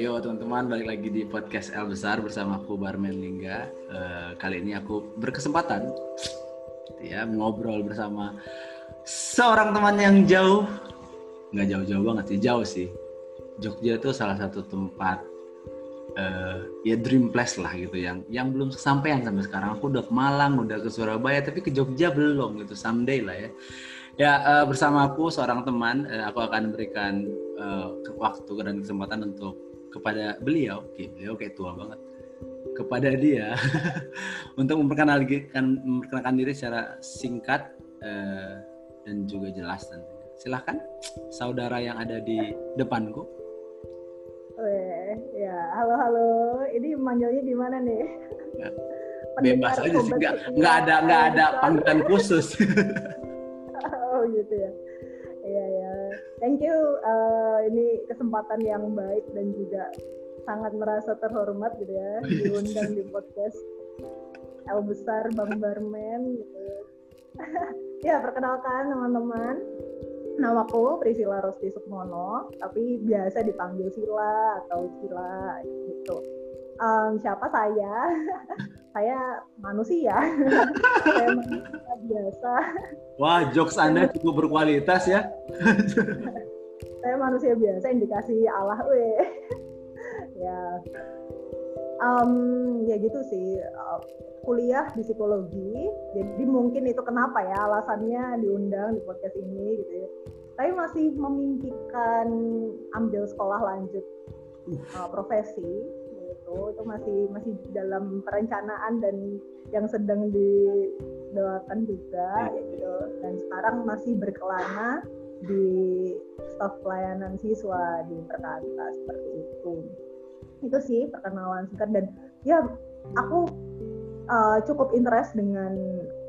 Yo teman-teman balik lagi di podcast L besar bersama aku Barmen Lingga. Uh, kali ini aku berkesempatan ya ngobrol bersama seorang teman yang jauh, nggak jauh-jauh banget sih, jauh sih. Jogja itu salah satu tempat uh, ya dream place lah gitu yang yang belum kesampaian sampai sekarang. Aku udah ke Malang, udah ke Surabaya, tapi ke Jogja belum gitu. Someday lah ya. Ya uh, bersama aku seorang teman, uh, aku akan berikan uh, waktu dan kesempatan untuk kepada beliau, oke beliau kayak tua banget, kepada dia untuk memperkenalkan memperkenalkan diri secara singkat uh, dan juga jelas tentunya. Silahkan saudara yang ada di depanku. Weh, ya halo halo, ini manggilnya gimana nih? Ya, bebas aja sih, nggak nggak ada nggak ada panggilan khusus. oh gitu ya iya ya thank you. Uh, ini kesempatan yang baik dan juga sangat merasa terhormat gitu ya diundang di podcast El besar Bang Barmen gitu. Ya perkenalkan teman-teman. Namaku Priscilla Rosti Sukmono tapi biasa dipanggil Sila atau Sila gitu. Um, siapa saya saya manusia. Saya manusia biasa. Wah jokes anda cukup berkualitas ya. Saya manusia biasa indikasi Allah we ya. Um, ya gitu sih. Uh, kuliah di psikologi. Jadi mungkin itu kenapa ya alasannya diundang di podcast ini gitu ya. Tapi masih memimpikan ambil sekolah lanjut uh, profesi itu itu masih masih dalam perencanaan dan yang sedang didoakan juga ya gitu. Dan sekarang masih berkelana di staf pelayanan siswa di Perkanta seperti itu. Itu sih perkenalan singkat dan ya aku uh, cukup interest dengan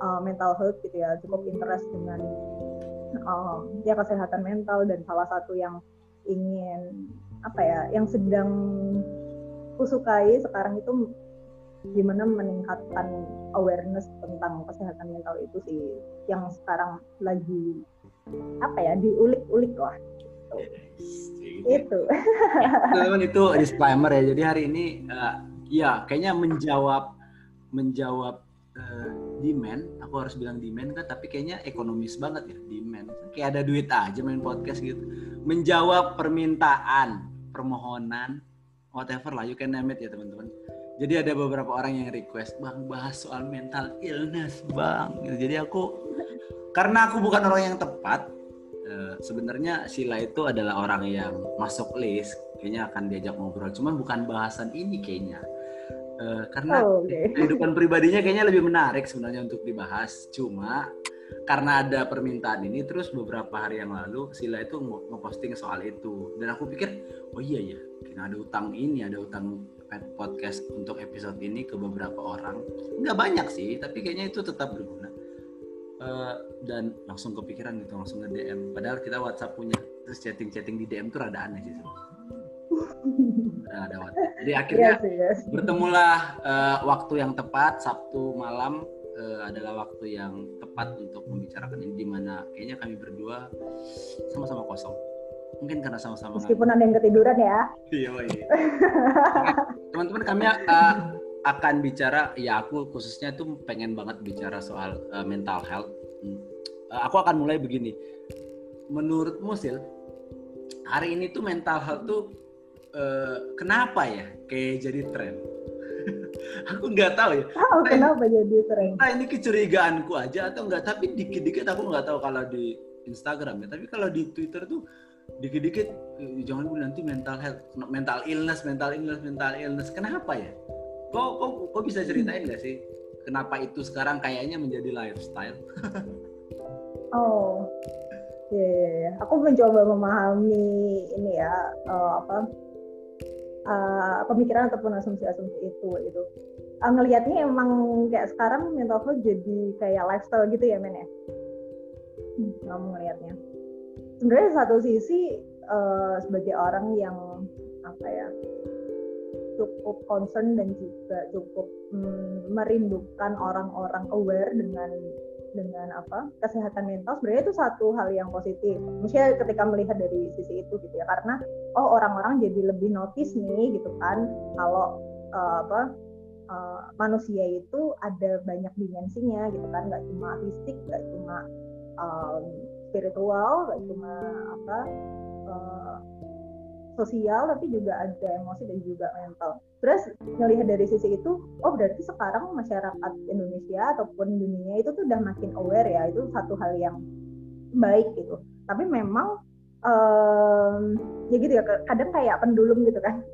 uh, mental health gitu ya. Cukup interest dengan uh, ya kesehatan mental dan salah satu yang ingin apa ya yang sedang aku sukai sekarang itu gimana meningkatkan awareness tentang kesehatan mental itu sih yang sekarang lagi apa ya diulik-ulik lah. Gitu. itu teman itu disclaimer ya. Jadi hari ini uh, ya kayaknya menjawab menjawab uh, demand. Aku harus bilang demand kan tapi kayaknya ekonomis banget ya demand. Kayak ada duit aja main podcast gitu. Menjawab permintaan permohonan whatever lah you can name it ya teman-teman. Jadi ada beberapa orang yang request bang bahas soal mental illness bang. Gitu. jadi aku karena aku bukan orang yang tepat uh, sebenarnya Sila itu adalah orang yang masuk list kayaknya akan diajak ngobrol. Cuman bukan bahasan ini kayaknya. Uh, karena oh, okay. kehidupan pribadinya kayaknya lebih menarik sebenarnya untuk dibahas. Cuma karena ada permintaan ini terus beberapa hari yang lalu Sila itu ngeposting soal itu. Dan aku pikir oh iya ya kita ada utang ini ada utang podcast untuk episode ini ke beberapa orang. Nggak banyak sih tapi kayaknya itu tetap berguna. Uh, dan langsung kepikiran gitu langsung nge DM padahal kita WhatsApp punya terus chatting chatting di DM tuh rada aneh sih ada WhatsApp. Jadi akhirnya yes, yes. bertemulah uh, waktu yang tepat Sabtu malam uh, adalah waktu yang tepat untuk membicarakan ini di mana kayaknya kami berdua sama-sama kosong mungkin karena sama-sama meskipun ada yang ketiduran ya iya iya teman-teman kami uh, akan bicara ya aku khususnya tuh pengen banget bicara soal uh, mental health uh, aku akan mulai begini menurut Musil hari ini tuh mental health tuh uh, kenapa ya kayak jadi tren aku nggak tahu ya. Tahu kenapa jadi tren? Nah ini kecurigaanku aja atau enggak? Tapi dikit-dikit aku nggak tahu kalau di Instagram ya. Tapi kalau di Twitter tuh dikit-dikit eh, jangan dulu nanti mental health, mental illness, mental illness, mental illness. Kenapa ya? Kok kok kok bisa ceritain nggak sih? Kenapa itu sekarang kayaknya menjadi lifestyle? oh, ya, yeah, yeah, yeah. aku mencoba memahami ini ya uh, apa uh, pemikiran ataupun asumsi-asumsi itu gitu. Uh, ngelihatnya emang kayak sekarang mental health jadi kayak lifestyle gitu ya men ya. Hmm, kamu ngelihatnya sebenarnya satu sisi uh, sebagai orang yang apa ya cukup concern dan juga cukup mm, merindukan orang-orang aware dengan dengan apa kesehatan mental sebenarnya itu satu hal yang positif. Misalnya ketika melihat dari sisi itu gitu ya karena oh orang-orang jadi lebih notice nih gitu kan kalau uh, apa uh, manusia itu ada banyak dimensinya gitu kan nggak cuma fisik nggak cuma um, spiritual nggak cuma apa uh, sosial tapi juga ada emosi dan juga mental. Terus melihat dari sisi itu, oh berarti sekarang masyarakat Indonesia ataupun dunia itu tuh udah makin aware ya, itu satu hal yang baik gitu. Tapi memang um, ya gitu ya, kadang kayak pendulum gitu kan.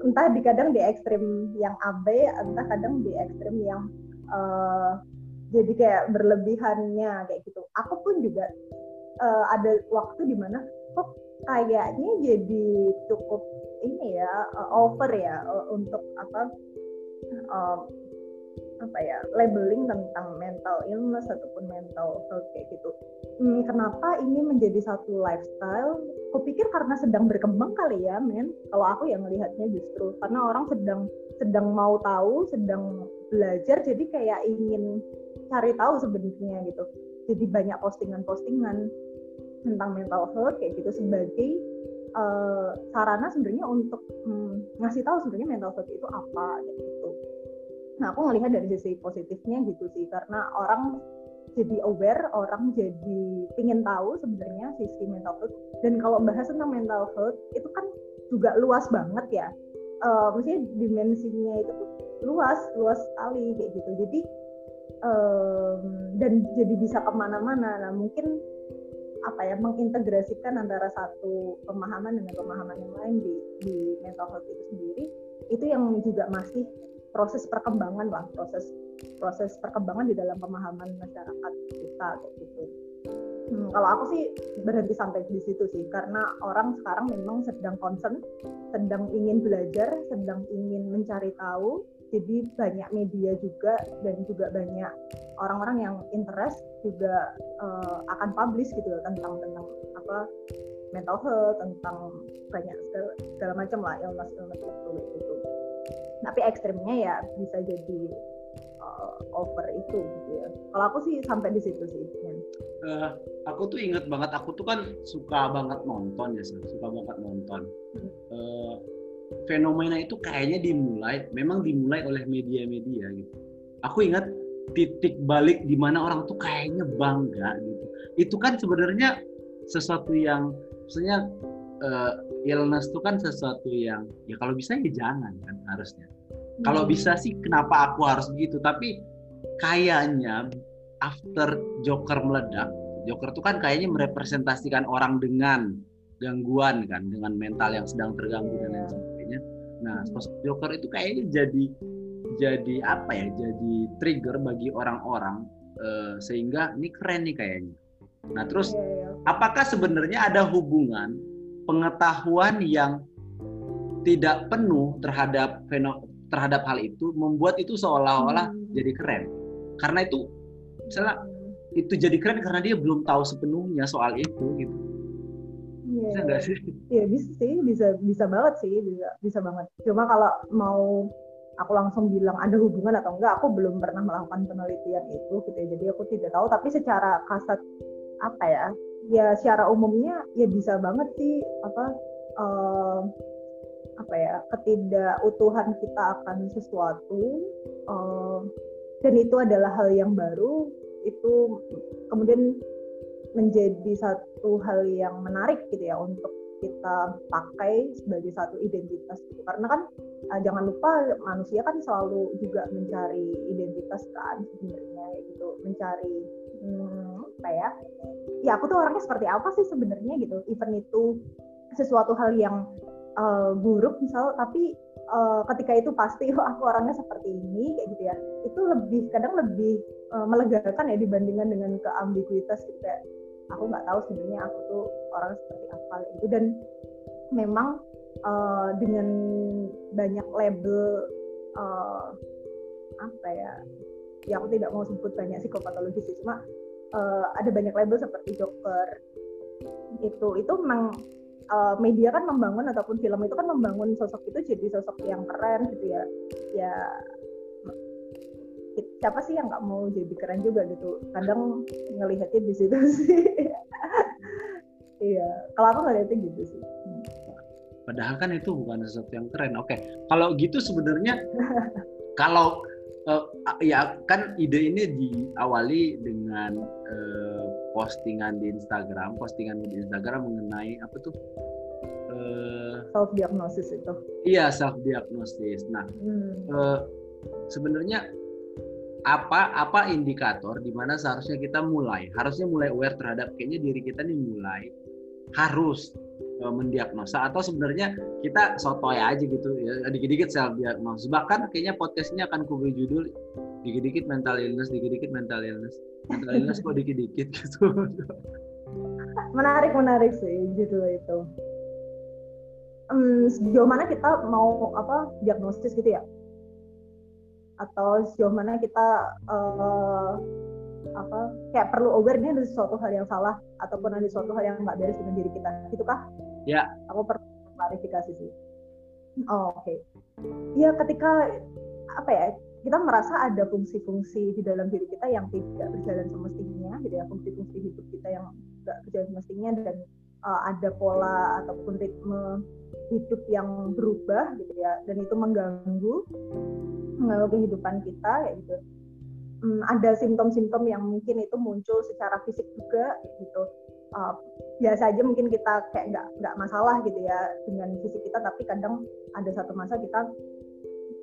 Entah di kadang di ekstrim yang abe, entah kadang di ekstrim yang uh, jadi kayak berlebihannya kayak gitu. Aku pun juga uh, ada waktu di mana kok kayaknya jadi cukup ini ya uh, over ya uh, untuk apa um, apa ya labeling tentang mental illness ataupun mental health kayak gitu. Hmm, kenapa ini menjadi satu lifestyle? Kupikir karena sedang berkembang kali ya, men. Kalau aku yang melihatnya justru karena orang sedang sedang mau tahu, sedang belajar, jadi kayak ingin cari tahu sebenarnya gitu. Jadi banyak postingan-postingan tentang mental health kayak gitu sebagai uh, sarana sebenarnya untuk um, ngasih tahu sebenarnya mental health itu apa gitu. Nah aku ngelihat dari sisi positifnya gitu sih karena orang jadi aware, orang jadi ingin tahu sebenarnya sisi mental health. Dan kalau bahas tentang mental health itu kan juga luas banget ya. Uh, maksudnya dimensinya itu luas, luas sekali kayak gitu. Jadi um, dan jadi bisa ke mana-mana. Nah mungkin apa ya mengintegrasikan antara satu pemahaman dengan pemahaman yang lain di di mental health itu sendiri itu yang juga masih proses perkembangan lah proses proses perkembangan di dalam pemahaman masyarakat kita kayak gitu. Hmm, kalau aku sih berhenti sampai di situ sih karena orang sekarang memang sedang concern, sedang ingin belajar, sedang ingin mencari tahu jadi banyak media juga dan juga banyak orang-orang yang interest juga uh, akan publish gitu loh tentang tentang apa mental health tentang banyak segala, segala macam lah illness illness itu gitu. Tapi ekstrimnya ya bisa jadi uh, over itu gitu ya. Kalau aku sih sampai di situ sih uh, aku tuh inget banget aku tuh kan suka banget nonton ya suka banget nonton. Hmm. uh, fenomena itu kayaknya dimulai memang dimulai oleh media-media gitu. Aku ingat titik balik di mana orang tuh kayaknya bangga gitu. Itu kan sebenarnya sesuatu yang maksudnya uh, illness itu kan sesuatu yang ya kalau bisa ya jangan kan harusnya. Hmm. Kalau bisa sih kenapa aku harus begitu? Tapi kayaknya after Joker meledak, Joker itu kan kayaknya merepresentasikan orang dengan gangguan kan, dengan mental yang sedang terganggu dan lain sebagainya Nah, sosok Joker itu kayaknya jadi jadi apa ya? Jadi trigger bagi orang-orang uh, sehingga ini keren nih kayaknya. Nah, terus iya, iya. apakah sebenarnya ada hubungan pengetahuan yang tidak penuh terhadap terhadap hal itu membuat itu seolah-olah hmm. jadi keren? Karena itu misalnya itu jadi keren karena dia belum tahu sepenuhnya soal itu gitu bisa nggak sih? Iya bisa sih, bisa bisa banget sih, bisa bisa banget. Cuma kalau mau aku langsung bilang ada hubungan atau enggak, aku belum pernah melakukan penelitian itu gitu ya. Jadi aku tidak tahu. Tapi secara kasat apa ya? Ya secara umumnya ya bisa banget sih apa uh, apa ya ketidakutuhan kita akan sesuatu uh, dan itu adalah hal yang baru itu kemudian menjadi satu hal yang menarik gitu ya untuk kita pakai sebagai satu identitas gitu. Karena kan uh, jangan lupa manusia kan selalu juga mencari identitas kan sebenarnya gitu, mencari hmm, apa ya? Ya aku tuh orangnya seperti apa sih sebenarnya gitu. Even itu sesuatu hal yang uh, buruk misal tapi uh, ketika itu pasti oh, aku orangnya seperti ini kayak gitu ya. Itu lebih kadang lebih uh, melegakan ya dibandingkan dengan keambiguitas gitu kayak aku nggak tahu sebenarnya aku tuh orang seperti apa. Itu dan memang uh, dengan banyak label uh, apa ya ya aku tidak mau sebut banyak psikopatologi sih. Cuma uh, ada banyak label seperti Joker. Itu itu memang uh, media kan membangun ataupun film itu kan membangun sosok itu jadi sosok yang keren gitu ya. Ya siapa sih yang nggak mau jadi keren juga gitu? Kadang ngelihatnya di situ sih. Iya kalau aku ngelihatnya gitu sih. Padahal kan itu bukan sesuatu yang keren. Oke kalau gitu sebenarnya kalau uh, ya kan ide ini diawali dengan uh, postingan di Instagram postingan di Instagram mengenai apa tuh? Uh, self diagnosis itu. iya self diagnosis nah hmm. uh, sebenarnya apa apa indikator di mana seharusnya kita mulai? Harusnya mulai aware terhadap kayaknya diri kita nih mulai harus uh, mendiagnosa atau sebenarnya kita sotoy aja gitu ya dikit-dikit self diagnosis. Bahkan kayaknya podcastnya akan kuberi judul dikit-dikit mental illness dikit-dikit mental illness. Mental illness kok dikit-dikit gitu. Menarik menarik sih judul itu. Um, sejauh mana kita mau apa diagnosis gitu ya atau sejauh mana kita uh, apa kayak perlu aware ini ada sesuatu hal yang salah ataupun ada sesuatu hal yang nggak beres dengan diri kita gitu kah? Ya. Aku perlu klarifikasi sih. Oh, Oke. Okay. Ya ketika apa ya kita merasa ada fungsi-fungsi di dalam diri kita yang tidak berjalan semestinya, gitu ya fungsi-fungsi hidup kita yang tidak berjalan semestinya dan uh, ada pola ataupun ritme hidup yang berubah gitu ya dan itu mengganggu mengganggu kehidupan kita ya gitu. Hmm, ada simptom-simptom yang mungkin itu muncul secara fisik juga gitu. Uh, biasa aja mungkin kita kayak nggak nggak masalah gitu ya dengan fisik kita tapi kadang ada satu masa kita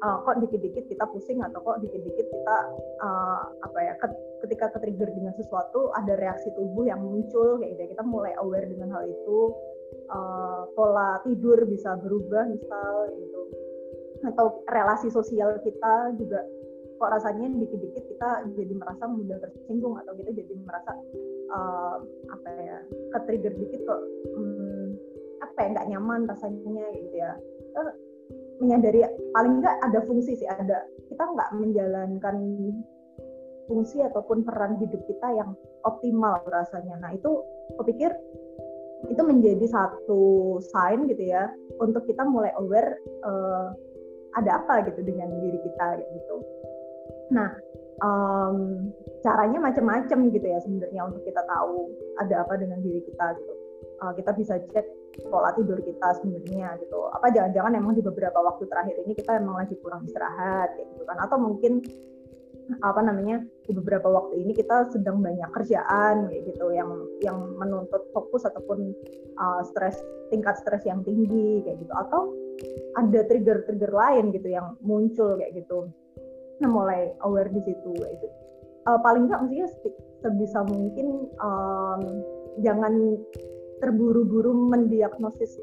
uh, kok dikit-dikit kita pusing atau kok dikit-dikit kita uh, apa ya ketika ketrigger dengan sesuatu ada reaksi tubuh yang muncul kayak gitu ya. kita mulai aware dengan hal itu uh, pola tidur bisa berubah misal gitu. Atau relasi sosial kita juga kok rasanya dikit-dikit kita jadi merasa mudah tersinggung atau kita jadi merasa uh, apa ya ke trigger dikit kok hmm, apa ya nggak nyaman rasanya gitu ya. Kita menyadari paling nggak ada fungsi sih ada kita nggak menjalankan fungsi ataupun peran hidup kita yang optimal rasanya. Nah itu kepikir itu menjadi satu sign gitu ya untuk kita mulai aware uh, ada apa gitu dengan diri kita gitu. Nah, um, caranya macam-macam gitu ya sebenarnya untuk kita tahu ada apa dengan diri kita gitu. Uh, kita bisa cek pola tidur kita sebenarnya gitu. Apa jangan-jangan emang di beberapa waktu terakhir ini kita emang lagi kurang istirahat kayak gitu kan? Atau mungkin apa namanya di beberapa waktu ini kita sedang banyak kerjaan kayak gitu yang yang menuntut fokus ataupun uh, stres tingkat stres yang tinggi kayak gitu. Atau ada trigger-trigger lain gitu yang muncul kayak gitu. Nah mulai aware di situ itu uh, paling nggak maksudnya sebisa mungkin um, jangan terburu-buru mendiagnosis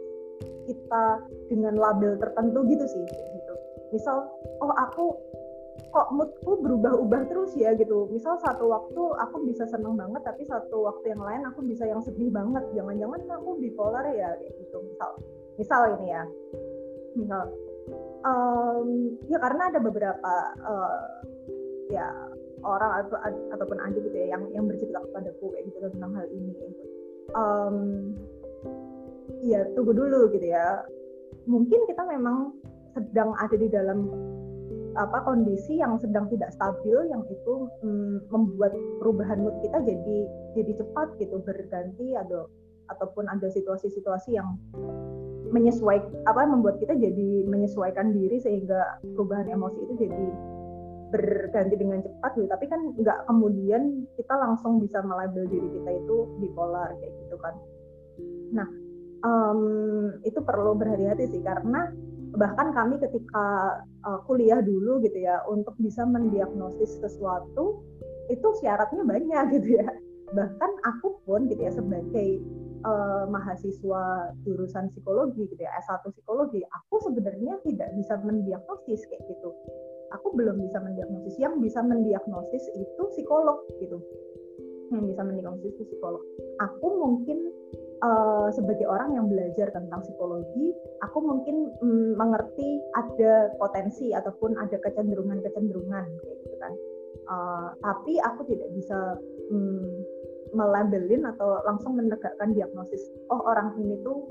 kita dengan label tertentu gitu sih gitu. Misal oh aku kok moodku berubah-ubah terus ya gitu. Misal satu waktu aku bisa seneng banget tapi satu waktu yang lain aku bisa yang sedih banget. Jangan-jangan aku bipolar ya gitu. Misal misal ini ya. Misal um, ya karena ada beberapa uh, ya orang atau ataupun anjing gitu ya yang yang bercerita kepadaku kayak gitu tentang hal ini. Um, ya tunggu dulu gitu ya. Mungkin kita memang sedang ada di dalam apa kondisi yang sedang tidak stabil yang itu mm, membuat perubahan mood kita jadi jadi cepat gitu berganti atau ataupun ada situasi-situasi yang menyesuaikan apa membuat kita jadi menyesuaikan diri sehingga perubahan emosi itu jadi berganti dengan cepat gitu. Tapi kan nggak kemudian kita langsung bisa melabel diri kita itu bipolar kayak gitu kan. Nah um, itu perlu berhati-hati sih karena bahkan kami ketika uh, kuliah dulu gitu ya untuk bisa mendiagnosis sesuatu itu syaratnya banyak gitu ya. Bahkan aku pun gitu ya sebagai uh, mahasiswa jurusan psikologi gitu ya S1 psikologi aku sebenarnya tidak bisa mendiagnosis kayak gitu. Aku belum bisa mendiagnosis. Yang bisa mendiagnosis itu psikolog gitu. Yang bisa mendiagnosis itu psikolog. Aku mungkin uh, sebagai orang yang belajar tentang psikologi aku mungkin mm, mengerti ada potensi ataupun ada kecenderungan-kecenderungan kayak gitu kan. Uh, tapi aku tidak bisa mm, melabelin atau langsung menegakkan diagnosis oh orang ini tuh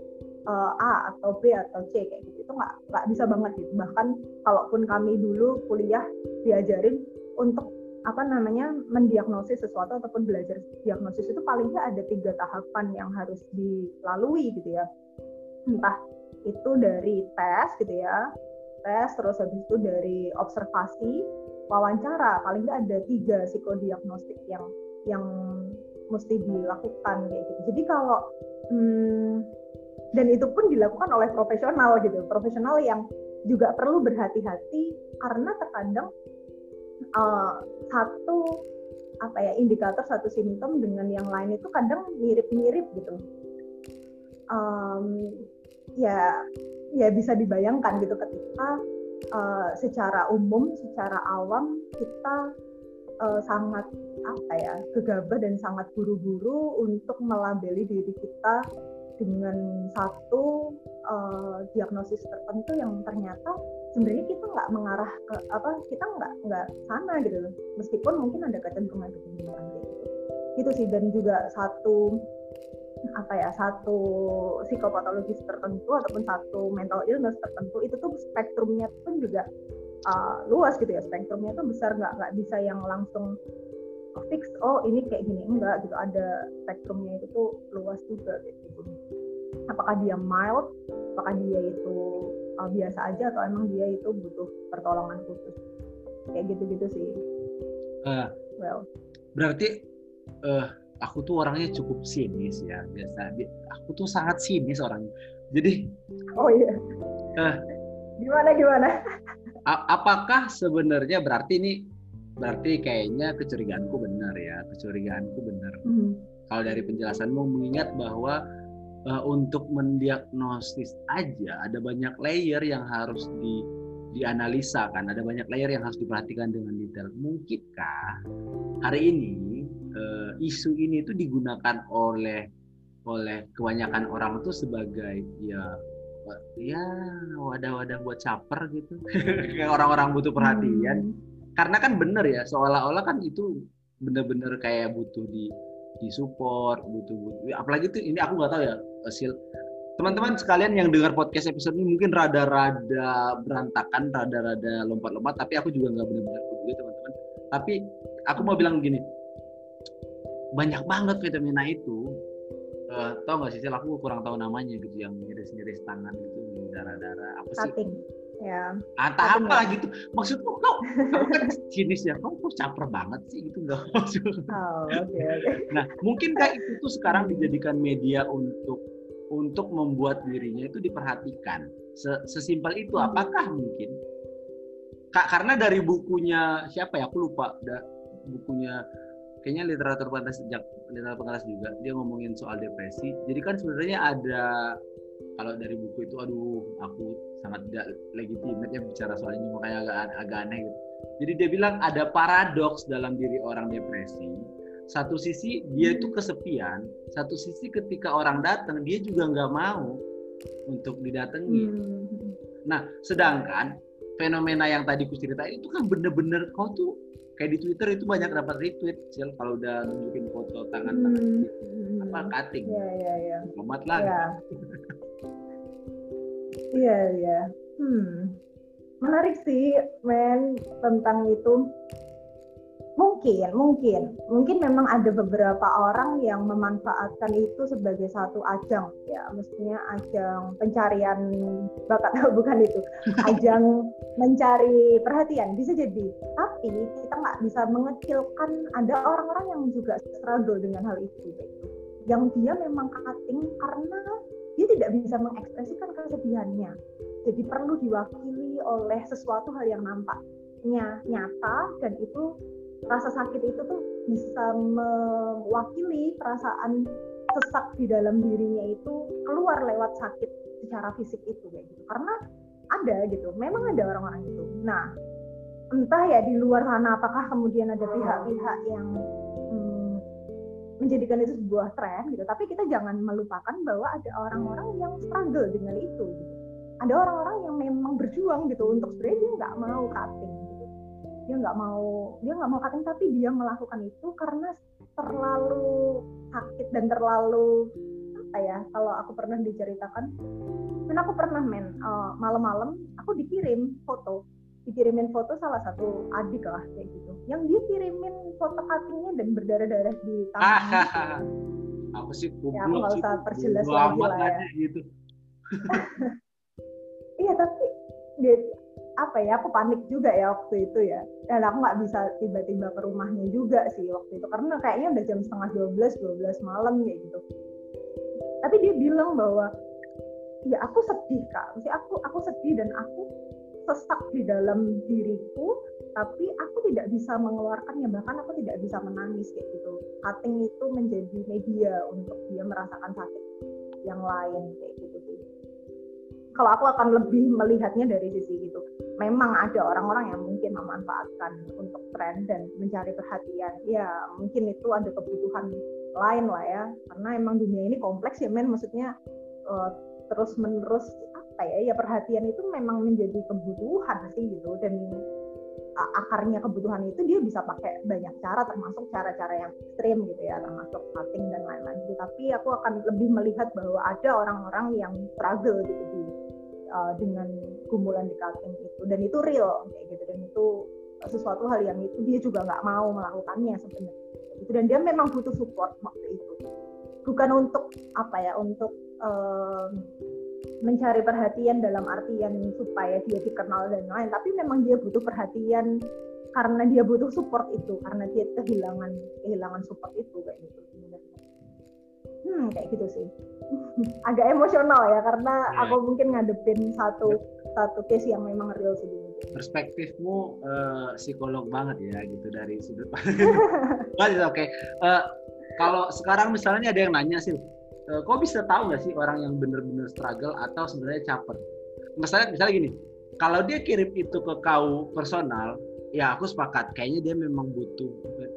uh, A atau B atau C kayak gitu. Itu nggak nggak bisa banget gitu. Bahkan kalaupun kami dulu kuliah diajarin untuk apa namanya mendiagnosis sesuatu ataupun belajar diagnosis itu paling nggak ada tiga tahapan yang harus dilalui gitu ya. Entah itu dari tes gitu ya tes terus habis itu dari observasi wawancara paling nggak ada tiga psikodiagnostik yang yang mesti dilakukan kayak gitu. Jadi kalau hmm, dan itu pun dilakukan oleh profesional gitu profesional yang juga perlu berhati-hati karena terkadang uh, satu apa ya indikator satu simptom dengan yang lain itu kadang mirip-mirip gitu. Um, ya ya bisa dibayangkan gitu ketika uh, secara umum secara awam kita uh, sangat apa ya gegabah dan sangat buru-buru untuk melabeli diri kita dengan satu uh, diagnosis tertentu yang ternyata sebenarnya kita nggak mengarah ke apa kita nggak nggak sana gitu meskipun mungkin ada kecenderungan kecenderungan gitu. Itu sih dan juga satu apa ya satu psikopatologis tertentu ataupun satu mental illness tertentu itu tuh spektrumnya pun juga uh, luas gitu ya. Spektrumnya tuh besar nggak nggak bisa yang langsung fix oh ini kayak gini enggak gitu. Ada spektrumnya itu tuh luas juga gitu. Apakah dia mild? Apakah dia itu uh, biasa aja atau emang dia itu butuh pertolongan khusus? Kayak gitu-gitu sih. Uh, well. berarti uh, aku tuh orangnya cukup sinis ya biasa. Aku tuh sangat sinis orangnya. Jadi oh iya. uh, gimana gimana? Apakah sebenarnya berarti ini berarti kayaknya kecurigaanku benar ya kecurigaanku benar hmm. kalau dari penjelasanmu mengingat bahwa uh, untuk mendiagnosis aja ada banyak layer yang harus di dianalisa kan ada banyak layer yang harus diperhatikan dengan detail mungkinkah hari ini uh, isu ini itu digunakan oleh oleh kebanyakan orang itu sebagai ya ya wadah-wadah buat caper gitu kayak orang-orang butuh perhatian hmm. Karena kan bener ya seolah-olah kan itu bener-bener kayak butuh di di support butuh butuh apalagi tuh ini aku nggak tahu ya hasil teman-teman sekalian yang dengar podcast episode ini mungkin rada-rada berantakan, rada-rada lompat-lompat, tapi aku juga nggak benar-benar peduli teman-teman. Tapi aku mau bilang begini, banyak banget vitamina itu. Uh, tau gak sih, aku kurang tahu namanya gitu, yang ngiris-ngiris tangan gitu, darah-darah apa sih? Ya. Atau apa ya. gitu. Maksudku kok kamu kan jenis ya, kamu kok caper banget sih gitu enggak maksud. Oh, okay, Okay. Nah, mungkin kayak itu tuh sekarang dijadikan media untuk untuk membuat dirinya itu diperhatikan. Sesimpel itu, hmm. apakah mungkin? Kak, karena dari bukunya siapa ya? Aku lupa. Da, bukunya kayaknya literatur pantas sejak literatur pantas juga dia ngomongin soal depresi. Jadi kan sebenarnya ada kalau dari buku itu aduh aku sangat tidak legitimate ya bicara soal ini makanya agak agak aneh gitu. Jadi dia bilang ada paradoks dalam diri orang depresi satu sisi dia itu kesepian, satu sisi ketika orang datang dia juga nggak mau untuk didatangi. Hmm. Nah, sedangkan fenomena yang tadi ku ceritain itu kan bener-bener kau tuh kayak di Twitter itu banyak dapat retweet, Cil, kalau udah nunjukin foto tangan-tangan hmm. gitu. apa cutting. Iya, iya, iya. Selamat lah. Iya, iya. Hmm. Menarik sih, men, tentang itu Mungkin, mungkin, mungkin memang ada beberapa orang yang memanfaatkan itu sebagai satu ajang, ya, mestinya ajang pencarian bakat, bukan itu, ajang mencari perhatian bisa jadi. Tapi kita nggak bisa mengecilkan ada orang-orang yang juga struggle dengan hal itu, gitu. yang dia memang cutting karena dia tidak bisa mengekspresikan kesedihannya. Jadi perlu diwakili oleh sesuatu hal yang nampaknya nyata dan itu rasa sakit itu tuh bisa mewakili perasaan sesak di dalam dirinya itu keluar lewat sakit secara fisik itu kayak gitu karena ada gitu memang ada orang-orang itu nah entah ya di luar sana apakah kemudian ada pihak-pihak yang menjadikan itu sebuah tren gitu. Tapi kita jangan melupakan bahwa ada orang-orang yang struggle dengan itu gitu. Ada orang-orang yang memang berjuang gitu untuk sebenarnya dia nggak mau cutting dia nggak mau dia nggak mau cutting tapi dia melakukan itu karena terlalu sakit dan terlalu apa ya kalau aku pernah diceritakan. Dan aku pernah men uh, malam-malam aku dikirim foto dikirimin foto salah satu adik lah kayak gitu. Yang dia kirimin foto cuttingnya dan berdarah-darah di tangan. Aku sih ya, aku nggak usah perjelas lagi lah ya. gitu. Iya tapi dia apa ya aku panik juga ya waktu itu ya. Dan aku nggak bisa tiba-tiba ke rumahnya juga sih waktu itu. Karena kayaknya udah jam setengah 12 12 malam kayak gitu. Tapi dia bilang bahwa ya aku sedih kak. Maksudnya aku aku sedih dan aku sesak di dalam diriku tapi aku tidak bisa mengeluarkannya bahkan aku tidak bisa menangis kayak gitu. Cutting itu menjadi media untuk dia merasakan sakit yang lain kayak gitu sih. Kalau aku akan lebih melihatnya dari sisi gitu memang ada orang-orang yang mungkin memanfaatkan untuk tren dan mencari perhatian. Ya mungkin itu ada kebutuhan lain lah ya. Karena emang dunia ini kompleks ya men. Maksudnya uh, terus menerus apa ya ya perhatian itu memang menjadi kebutuhan sih gitu. Dan akarnya kebutuhan itu dia bisa pakai banyak cara termasuk cara-cara yang ekstrim gitu ya termasuk cutting dan lain-lain. Gitu. tapi aku akan lebih melihat bahwa ada orang-orang yang struggle gitu di, uh, dengan gumulan di cutting itu. Dan itu real kayak gitu. Dan itu sesuatu hal yang itu dia juga nggak mau melakukannya sebenarnya. Gitu. Dan dia memang butuh support waktu itu. Bukan untuk apa ya untuk uh, mencari perhatian dalam artian supaya dia dikenal dan lain tapi memang dia butuh perhatian karena dia butuh support itu karena dia kehilangan kehilangan support itu kayak gitu. Hmm kayak gitu sih. Agak emosional ya karena yeah. aku mungkin ngadepin satu satu case yang memang real sih. Perspektifmu uh, psikolog banget ya gitu dari sudut pandang. Oke. Okay. uh, eh, kalau sekarang misalnya ada yang nanya sih uh, kok bisa tahu nggak sih orang yang bener-bener struggle atau sebenarnya caper? Misalnya, misalnya gini, kalau dia kirim itu ke kau personal, ya aku sepakat. Kayaknya dia memang butuh,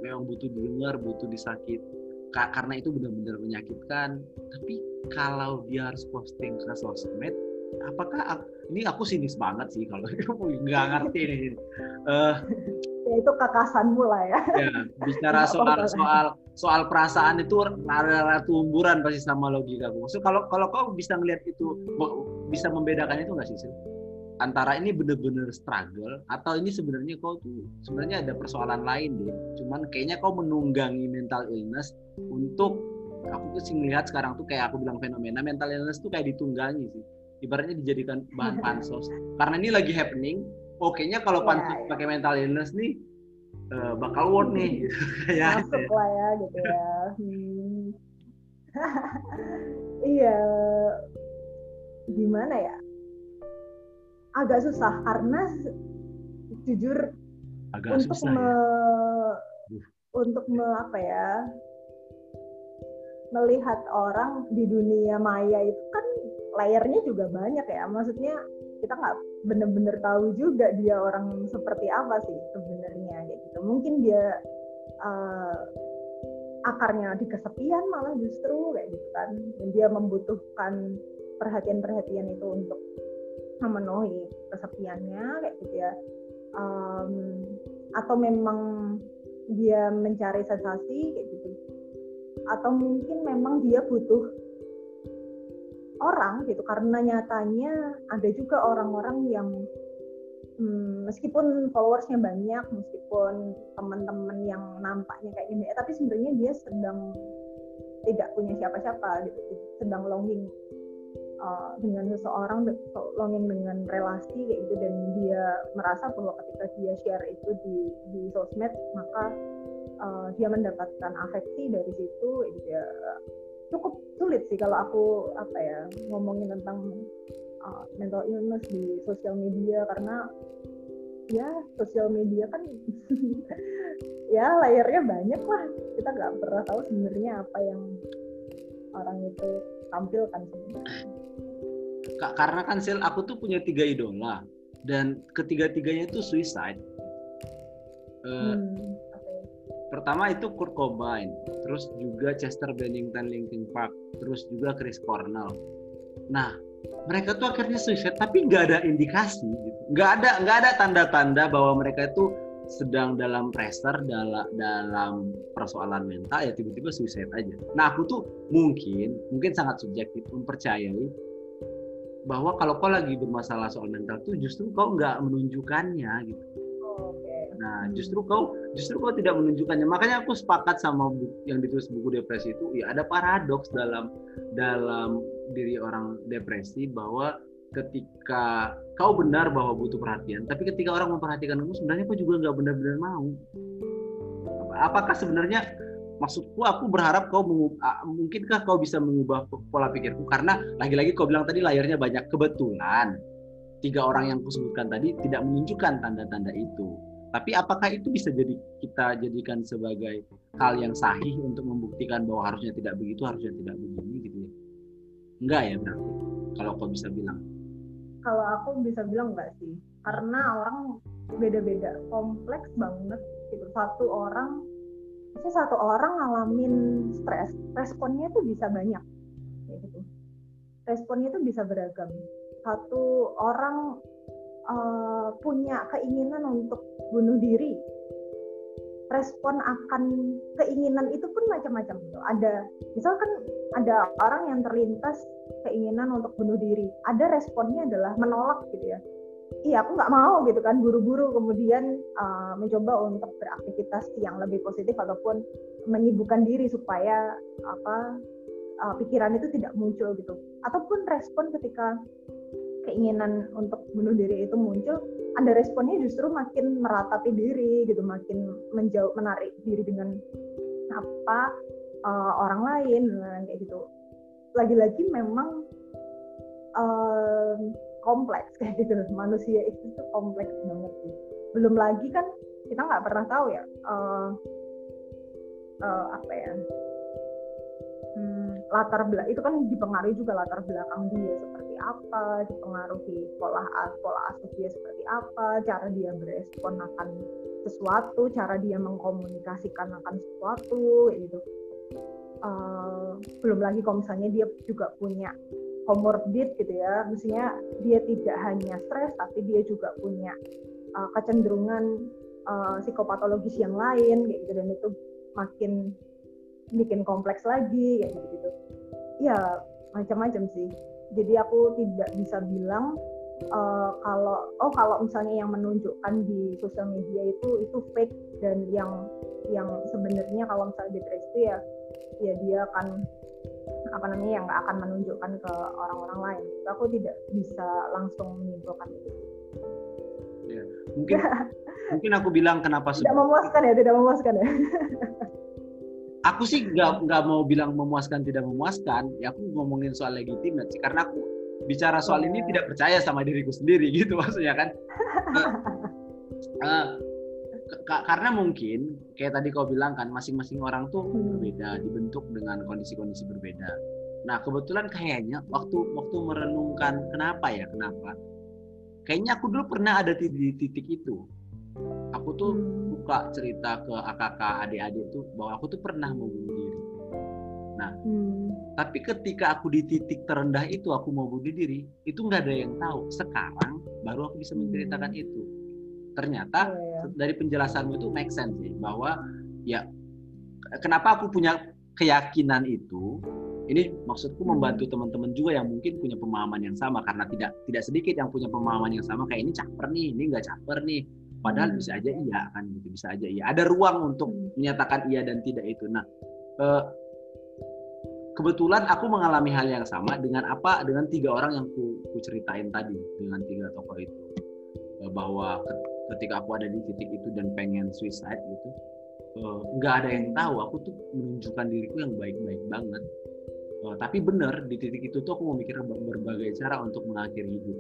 memang butuh didengar, butuh disakit. Karena itu benar-benar menyakitkan. Tapi kalau dia harus posting ke sosmed, apakah ini aku sinis banget sih kalau nggak ngerti ini. Uh, ya itu kakasanmu lah ya. Ya, bicara soal soal soal perasaan itu ada tumburan pasti sama logika. Maksud kalau kalau kau bisa ngelihat itu bisa membedakan itu nggak sih sih? Antara ini bener-bener struggle atau ini sebenarnya kau tuh sebenarnya ada persoalan lain deh. Cuman kayaknya kau menunggangi mental illness untuk aku sih ngelihat sekarang tuh kayak aku bilang fenomena mental illness tuh kayak ditunggangi sih. Ibaratnya dijadikan bahan pansos. Karena ini lagi happening, Oke-nya kalau yeah, pansus yeah. pakai mental illness nih uh, bakal work nih gitu. ya masuk lah ya gitu ya hmm. iya gimana ya agak susah karena jujur agak untuk susah, me, ya? untuk me, apa ya melihat orang di dunia maya itu kan layernya juga banyak ya. Maksudnya kita nggak bener-bener tahu juga dia orang seperti apa sih sebenarnya gitu. Mungkin dia uh, akarnya di kesepian malah justru kayak gitu kan. Dan dia membutuhkan perhatian-perhatian itu untuk memenuhi kesepiannya kayak gitu ya. Um, atau memang dia mencari sensasi kayak gitu. Atau mungkin memang dia butuh orang gitu karena nyatanya ada juga orang-orang yang hmm, meskipun followersnya banyak meskipun teman-teman yang nampaknya kayak gini tapi sebenarnya dia sedang tidak punya siapa-siapa gitu sedang longing uh, dengan seseorang longing dengan relasi kayak gitu dan dia merasa bahwa ketika dia share itu di di sosmed maka uh, dia mendapatkan afeksi dari situ gitu ya cukup sulit sih kalau aku apa ya ngomongin tentang uh, mental illness di sosial media karena ya sosial media kan ya layarnya banyak lah. Kita nggak pernah tahu sebenarnya apa yang orang itu tampilkan sebenarnya. Karena kan sel aku tuh punya tiga idola dan ketiga-tiganya itu suicide. Uh, hmm pertama itu Kurt Cobain, terus juga Chester Bennington Linkin Park, terus juga Chris Cornell. Nah, mereka tuh akhirnya suicide tapi nggak ada indikasi, gitu. nggak ada nggak ada tanda-tanda bahwa mereka itu sedang dalam pressure dalam dalam persoalan mental ya tiba-tiba suicide aja. Nah aku tuh mungkin mungkin sangat subjektif mempercayai bahwa kalau kau lagi bermasalah soal mental tuh justru kau nggak menunjukkannya gitu. Nah, justru kau justru kau tidak menunjukkannya. Makanya aku sepakat sama buku, yang ditulis buku depresi itu ya ada paradoks dalam dalam diri orang depresi bahwa ketika kau benar bahwa butuh perhatian, tapi ketika orang memperhatikan kamu sebenarnya kau juga nggak benar-benar mau. Apakah sebenarnya maksudku aku berharap kau mengubah, mungkinkah kau bisa mengubah pola pikirku karena lagi-lagi kau bilang tadi layarnya banyak kebetulan tiga orang yang kusebutkan tadi tidak menunjukkan tanda-tanda itu tapi apakah itu bisa jadi kita jadikan sebagai hal yang sahih untuk membuktikan bahwa harusnya tidak begitu harusnya tidak begini gitu ya enggak ya berarti kalau kau bisa bilang kalau aku bisa bilang enggak sih karena orang beda-beda kompleks banget gitu satu orang Maksudnya satu orang ngalamin stres, responnya itu bisa banyak. Gitu. Responnya itu bisa beragam. Satu orang uh, punya keinginan untuk bunuh diri, respon akan keinginan itu pun macam-macam gitu. Ada misalkan ada orang yang terlintas keinginan untuk bunuh diri, ada responnya adalah menolak gitu ya iya aku nggak mau gitu kan buru-buru kemudian uh, mencoba untuk beraktivitas yang lebih positif ataupun menyibukkan diri supaya apa uh, pikiran itu tidak muncul gitu ataupun respon ketika keinginan untuk bunuh diri itu muncul ada responnya justru makin meratapi diri gitu makin menjauh menarik diri dengan apa uh, orang lain kayak gitu. Lagi-lagi memang uh, kompleks kayak gitu manusia itu tuh kompleks banget sih. Belum lagi kan kita nggak pernah tahu ya uh, uh, apa ya hmm, latar belakang itu kan dipengaruhi juga latar belakang dia seperti apa dipengaruhi pola pola asuh dia seperti apa cara dia berespon akan sesuatu cara dia mengkomunikasikan akan sesuatu gitu. Uh, belum lagi kalau misalnya dia juga punya komorbid gitu ya, maksudnya dia tidak hanya stres tapi dia juga punya uh, kecenderungan uh, psikopatologis yang lain kayak gitu. Dan itu makin bikin kompleks lagi kayak gitu gitu. Ya macam-macam sih. Jadi aku tidak bisa bilang uh, kalau oh kalau misalnya yang menunjukkan di sosial media itu itu fake dan yang yang sebenarnya kalau misalnya depresi ya ya dia akan apa namanya yang nggak akan menunjukkan ke orang-orang lain. Itu aku tidak bisa langsung menyimpulkan itu. Ya, mungkin mungkin aku bilang kenapa tidak memuaskan ya, tidak memuaskan ya. aku sih nggak nggak mau bilang memuaskan tidak memuaskan. Ya aku ngomongin soal legitimate sih karena aku bicara soal ini tidak percaya sama diriku sendiri gitu maksudnya kan. uh, uh, karena mungkin kayak tadi kau bilang kan masing-masing orang tuh hmm. berbeda dibentuk dengan kondisi-kondisi berbeda nah kebetulan kayaknya waktu waktu merenungkan kenapa ya kenapa kayaknya aku dulu pernah ada di, di titik itu aku tuh hmm. buka cerita ke AKK adik-adik tuh bahwa aku tuh pernah mau bunuh diri nah hmm. tapi ketika aku di titik terendah itu aku mau bunuh diri itu nggak ada yang tahu sekarang baru aku bisa menceritakan hmm. itu ternyata yeah, yeah. dari penjelasanmu itu make sense sih bahwa ya kenapa aku punya keyakinan itu ini maksudku hmm. membantu teman-teman juga yang mungkin punya pemahaman yang sama karena tidak tidak sedikit yang punya pemahaman yang sama kayak ini caper nih ini nggak caper nih padahal hmm. bisa aja iya kan gitu bisa aja iya. Ada ruang untuk hmm. menyatakan iya dan tidak itu. Nah eh, kebetulan aku mengalami hal yang sama dengan apa dengan tiga orang yang ku, ku ceritain tadi dengan tiga tokoh itu. Eh, bahwa ketika aku ada di titik itu dan pengen suicide gitu eh, nggak ada yang tahu. Aku tuh menunjukkan diriku yang baik-baik banget. Uh, tapi bener di titik itu tuh aku memikir berbagai cara untuk mengakhiri hidup.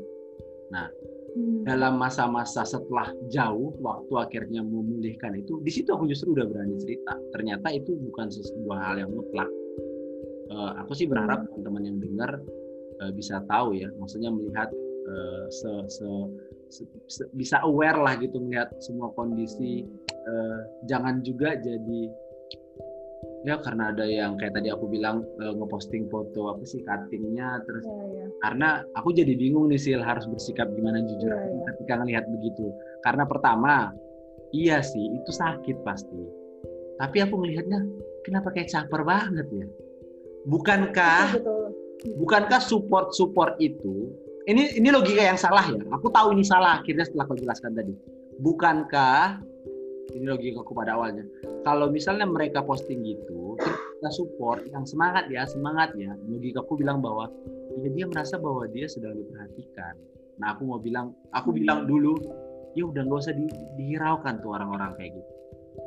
Nah hmm. dalam masa-masa setelah jauh waktu akhirnya memulihkan itu di situ aku justru udah berani cerita ternyata itu bukan sebuah hal yang mutlak uh, aku sih berharap hmm. teman-teman yang dengar uh, bisa tahu ya maksudnya melihat uh, se, se bisa aware lah gitu melihat semua kondisi uh, jangan juga jadi ya karena ada yang kayak tadi aku bilang uh, ngeposting foto apa sih cuttingnya terus ya, ya. karena aku jadi bingung nih sih harus bersikap gimana jujur ya, ya. ketika ngelihat begitu karena pertama iya sih itu sakit pasti tapi aku melihatnya kenapa kayak caper banget ya bukankah bukankah support support itu ini ini logika yang salah ya. Aku tahu ini salah akhirnya setelah kau jelaskan tadi. Bukankah ini logika aku pada awalnya. Kalau misalnya mereka posting gitu, kita support yang semangat ya, semangat ya. Logika aku bilang bahwa ya dia merasa bahwa dia sedang diperhatikan. Nah, aku mau bilang, aku bilang dulu, ya udah nggak usah di, dihiraukan tuh orang-orang kayak gitu.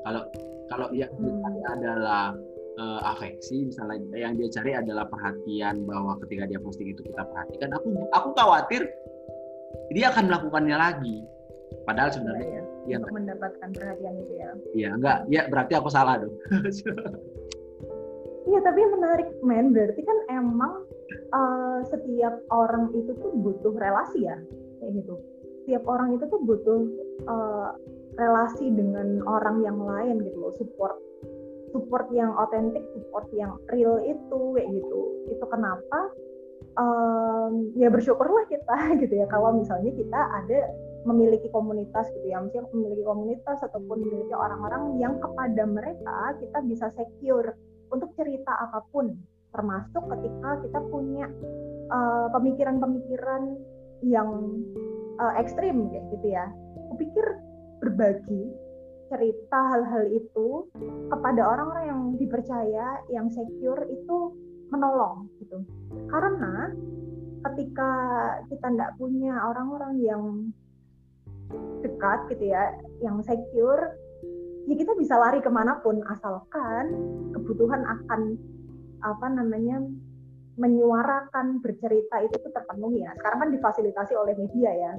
Kalau kalau yang hmm. adalah uh, afeksi misalnya yang dia cari adalah perhatian bahwa ketika dia posting itu kita perhatikan aku aku khawatir dia akan melakukannya lagi padahal sebenarnya ya, ya, untuk mendapatkan perhatian itu ya. Iya enggak. Ya berarti aku salah dong. Iya tapi menarik men berarti kan emang uh, setiap orang itu tuh butuh relasi ya kayak gitu. Setiap orang itu tuh butuh uh, relasi dengan orang yang lain gitu loh. Support support yang otentik, support yang real itu kayak gitu. Itu kenapa um, ya bersyukurlah kita gitu ya. Kalau misalnya kita ada memiliki komunitas gitu ya, misalnya memiliki komunitas ataupun memiliki orang-orang yang kepada mereka kita bisa secure untuk cerita apa pun, termasuk ketika kita punya uh, pemikiran-pemikiran yang uh, ekstrim kayak gitu ya. Kupikir berbagi cerita hal-hal itu kepada orang-orang yang dipercaya, yang secure itu menolong gitu. Karena ketika kita tidak punya orang-orang yang dekat gitu ya, yang secure, ya kita bisa lari ke mana pun asalkan kebutuhan akan apa namanya menyuarakan bercerita itu tuh terpenuhi ya. Sekarang kan difasilitasi oleh media ya.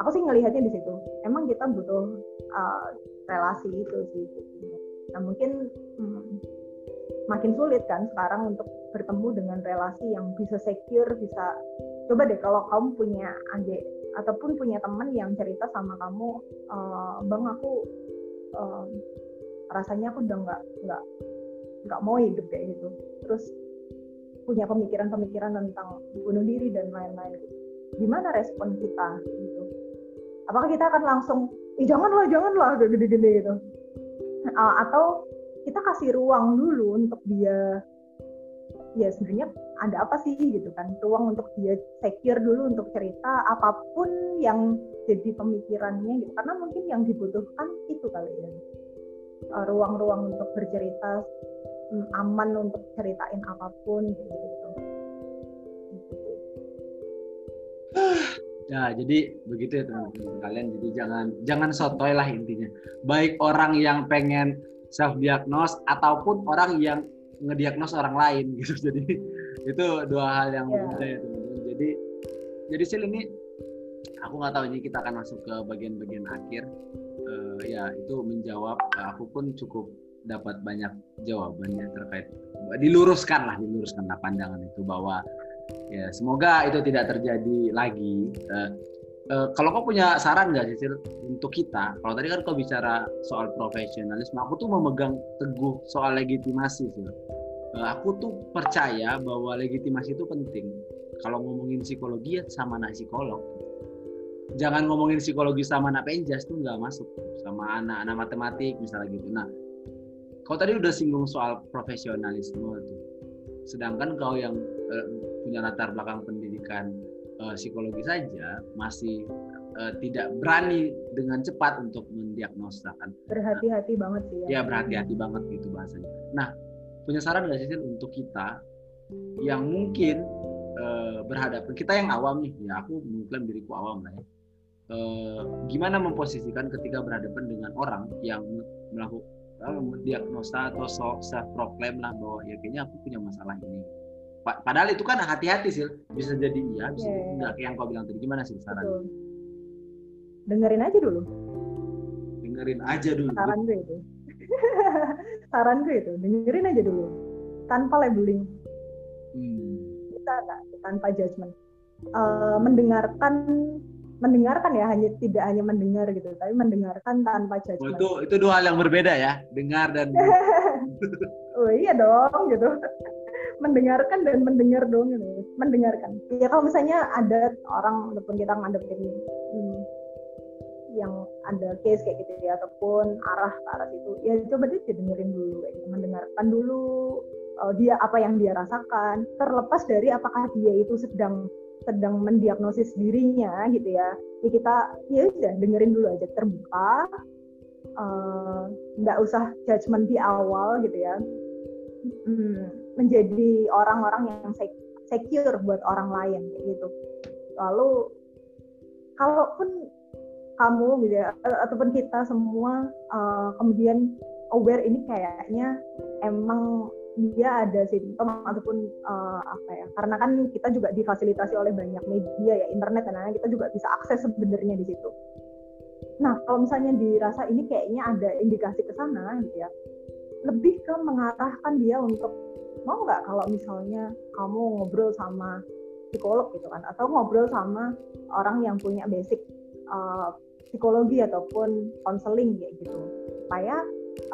Aku sih ngelihatnya di situ emang kita butuh uh, relasi itu sih nah mungkin hmm, makin sulit kan sekarang untuk bertemu dengan relasi yang bisa secure bisa coba deh kalau kamu punya adik ataupun punya teman yang cerita sama kamu uh, bang aku uh, rasanya aku udah nggak nggak nggak mau hidup kayak gitu. Terus punya pemikiran-pemikiran tentang bunuh diri dan lain-lain. Gimana respon kita gitu? Apakah kita akan langsung ih janganlah janganlah udah gede-gede gitu. Atau kita kasih ruang dulu untuk dia ya sebenarnya ada apa sih gitu kan ruang untuk dia secure dulu untuk cerita apa pun yang jadi pemikirannya gitu karena mungkin yang dibutuhkan itu kali ya uh, ruang-ruang untuk bercerita um, aman untuk ceritain apa pun gitu, gitu. Ya, jadi begitu ya teman-teman kalian. Jadi jangan jangan sotoy lah intinya. Baik orang yang pengen self diagnose ataupun orang yang ngediagnos orang lain gitu. Jadi itu dua hal yang yeah. berbeda ya teman-teman. Jadi jadi sih ini aku nggak tahu ini kita akan masuk ke bagian-bagian akhir. Uh, ya itu menjawab. Aku pun cukup dapat banyak jawabannya terkait diluruskan lah diluruskan lah pandangan itu bahwa ya semoga itu tidak terjadi lagi uh, uh, kalau kau punya saran nggak sih untuk kita kalau tadi kan kau bicara soal profesionalisme aku tuh memegang teguh soal legitimasi sih aku tuh percaya bahwa legitimasi itu penting. Kalau ngomongin psikologi ya sama anak psikolog. Jangan ngomongin psikologi sama anak penjas tuh nggak masuk. Sama anak-anak matematik misalnya gitu. Nah kau tadi udah singgung soal profesionalisme tuh. Sedangkan kau yang uh, punya latar belakang pendidikan uh, psikologi saja masih uh, tidak berani dengan cepat untuk mendiagnosa kan berhati-hati banget sih ya, ya berhati-hati banget gitu bahasanya. Nah punya saran nggak sih untuk kita yang mungkin uh, berhadapan kita yang awam nih ya aku mengklaim diriku awam lah ya uh, gimana memposisikan ketika berhadapan dengan orang yang melakukan diagnosa atau self proclaim lah bahwa ya kayaknya aku punya masalah ini. Padahal itu kan hati-hati sih bisa jadi iya bisa yeah. jadi iya. enggak kayak yang kau bilang tadi. Gimana sih saran? Dengerin aja dulu. Dengerin aja dulu. Saran gue itu saran gue itu dengerin aja dulu. Tanpa labeling. Hmm. kita tanpa judgement. Uh, mendengarkan mendengarkan ya hanya tidak hanya mendengar gitu tapi mendengarkan tanpa judgement. Oh, itu itu dua hal yang berbeda ya dengar dan oh iya dong gitu. Mendengarkan dan mendengar dong gitu. mendengarkan. Ya kalau misalnya ada orang ataupun kita ngadepin hmm, yang ada case kayak gitu ya ataupun arah ke arah situ ya coba deh dengerin dulu kayak gitu. mendengarkan dulu uh, dia apa yang dia rasakan terlepas dari apakah dia itu sedang sedang mendiagnosis dirinya gitu ya ya kita ya udah dengerin dulu aja terbuka eh, nggak uh, usah judgement di awal gitu ya hmm, menjadi orang-orang yang secure buat orang lain gitu lalu kalaupun kamu gitu ya ataupun kita semua uh, kemudian aware ini kayaknya emang dia ada simptom ataupun uh, apa ya karena kan kita juga difasilitasi oleh banyak media ya internet dan lain kita juga bisa akses sebenarnya di situ. Nah kalau misalnya dirasa ini kayaknya ada indikasi ke sana gitu ya lebih ke mengarahkan dia untuk mau nggak kalau misalnya kamu ngobrol sama psikolog gitu kan atau ngobrol sama orang yang punya basic uh, psikologi ataupun konseling kayak gitu. Supaya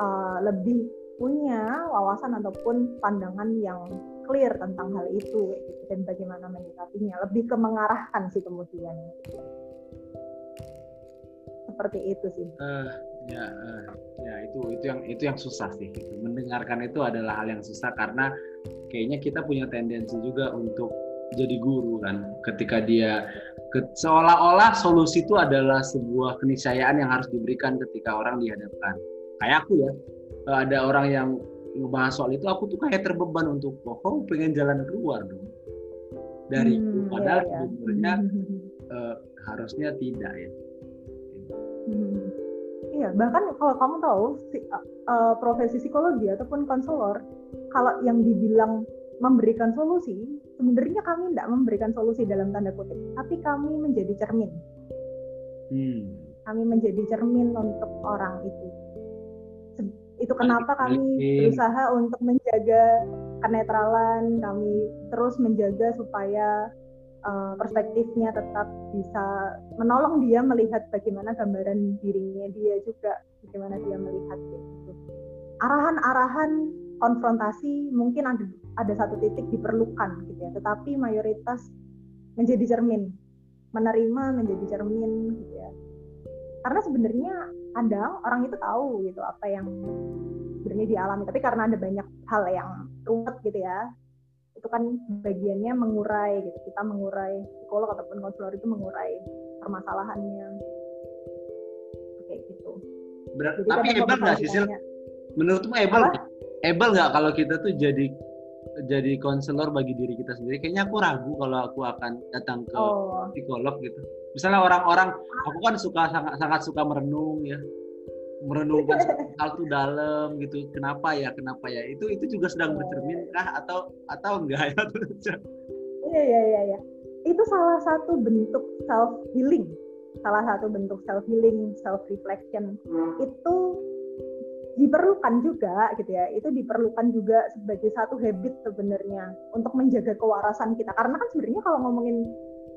uh, lebih punya wawasan ataupun pandangan yang clear tentang hal itu gitu, dan bagaimana menyikapinya. Lebih ke mengarahkan sih kemudian. Seperti itu sih. Uh, ya uh, ya itu itu yang itu yang susah sih gitu. mendengarkan itu adalah hal yang susah karena kayaknya kita punya tendensi juga untuk jadi guru kan. Ketika dia ke, seolah-olah solusi itu adalah sebuah keniscayaan yang harus diberikan ketika orang dihadapkan. Kayak aku ya ada orang yang ngebahas soal itu aku tuh kayak terbeban untuk oh pengen jalan keluar dong. Dari hmm, itu iya, padahal iya, iya. sebenarnya uh, harusnya tidak ya. Hmm. iya bahkan kalau kamu tahu si, uh, profesi psikologi ataupun konselor kalau yang dibilang memberikan solusi sebenarnya kami tidak memberikan solusi dalam tanda kutip tapi kami menjadi cermin. Hmm. kami menjadi cermin untuk orang itu. Itu kenapa kami berusaha untuk menjaga kenetralan kami terus menjaga supaya uh, perspektifnya tetap bisa menolong dia melihat bagaimana gambaran dirinya dia juga bagaimana dia melihat gitu. Arahan-arahan konfrontasi mungkin ada ada satu titik diperlukan gitu ya. Tetapi mayoritas menjadi cermin menerima menjadi cermin gitu ya. Karena sebenarnya kadang orang itu tahu gitu apa yang sebenarnya dialami. Tapi karena ada banyak hal yang rumit gitu ya itu kan bagiannya mengurai gitu. Kita mengurai psikolog ataupun konselor itu mengurai permasalahannya. Kayak gitu. Ber Jadi tapi able nggak sih menurutmu able able nggak kalau kita tuh jadi jadi konselor bagi diri kita sendiri. Kayaknya aku ragu kalau aku akan datang ke oh. psikolog gitu. Misalnya orang-orang aku kan suka sangat sangat suka merenung ya. Merenungkan hal itu dalam gitu. Kenapa ya kenapa ya? Itu itu juga sedang bercermin kah? Atau atau enggak ya? Iya iya iya ya. itu salah satu bentuk self healing salah satu bentuk self healing self reflection itu diperlukan juga gitu ya. Itu diperlukan juga sebagai satu habit sebenarnya untuk menjaga kewarasan kita. Karena kan sebenarnya kalau ngomongin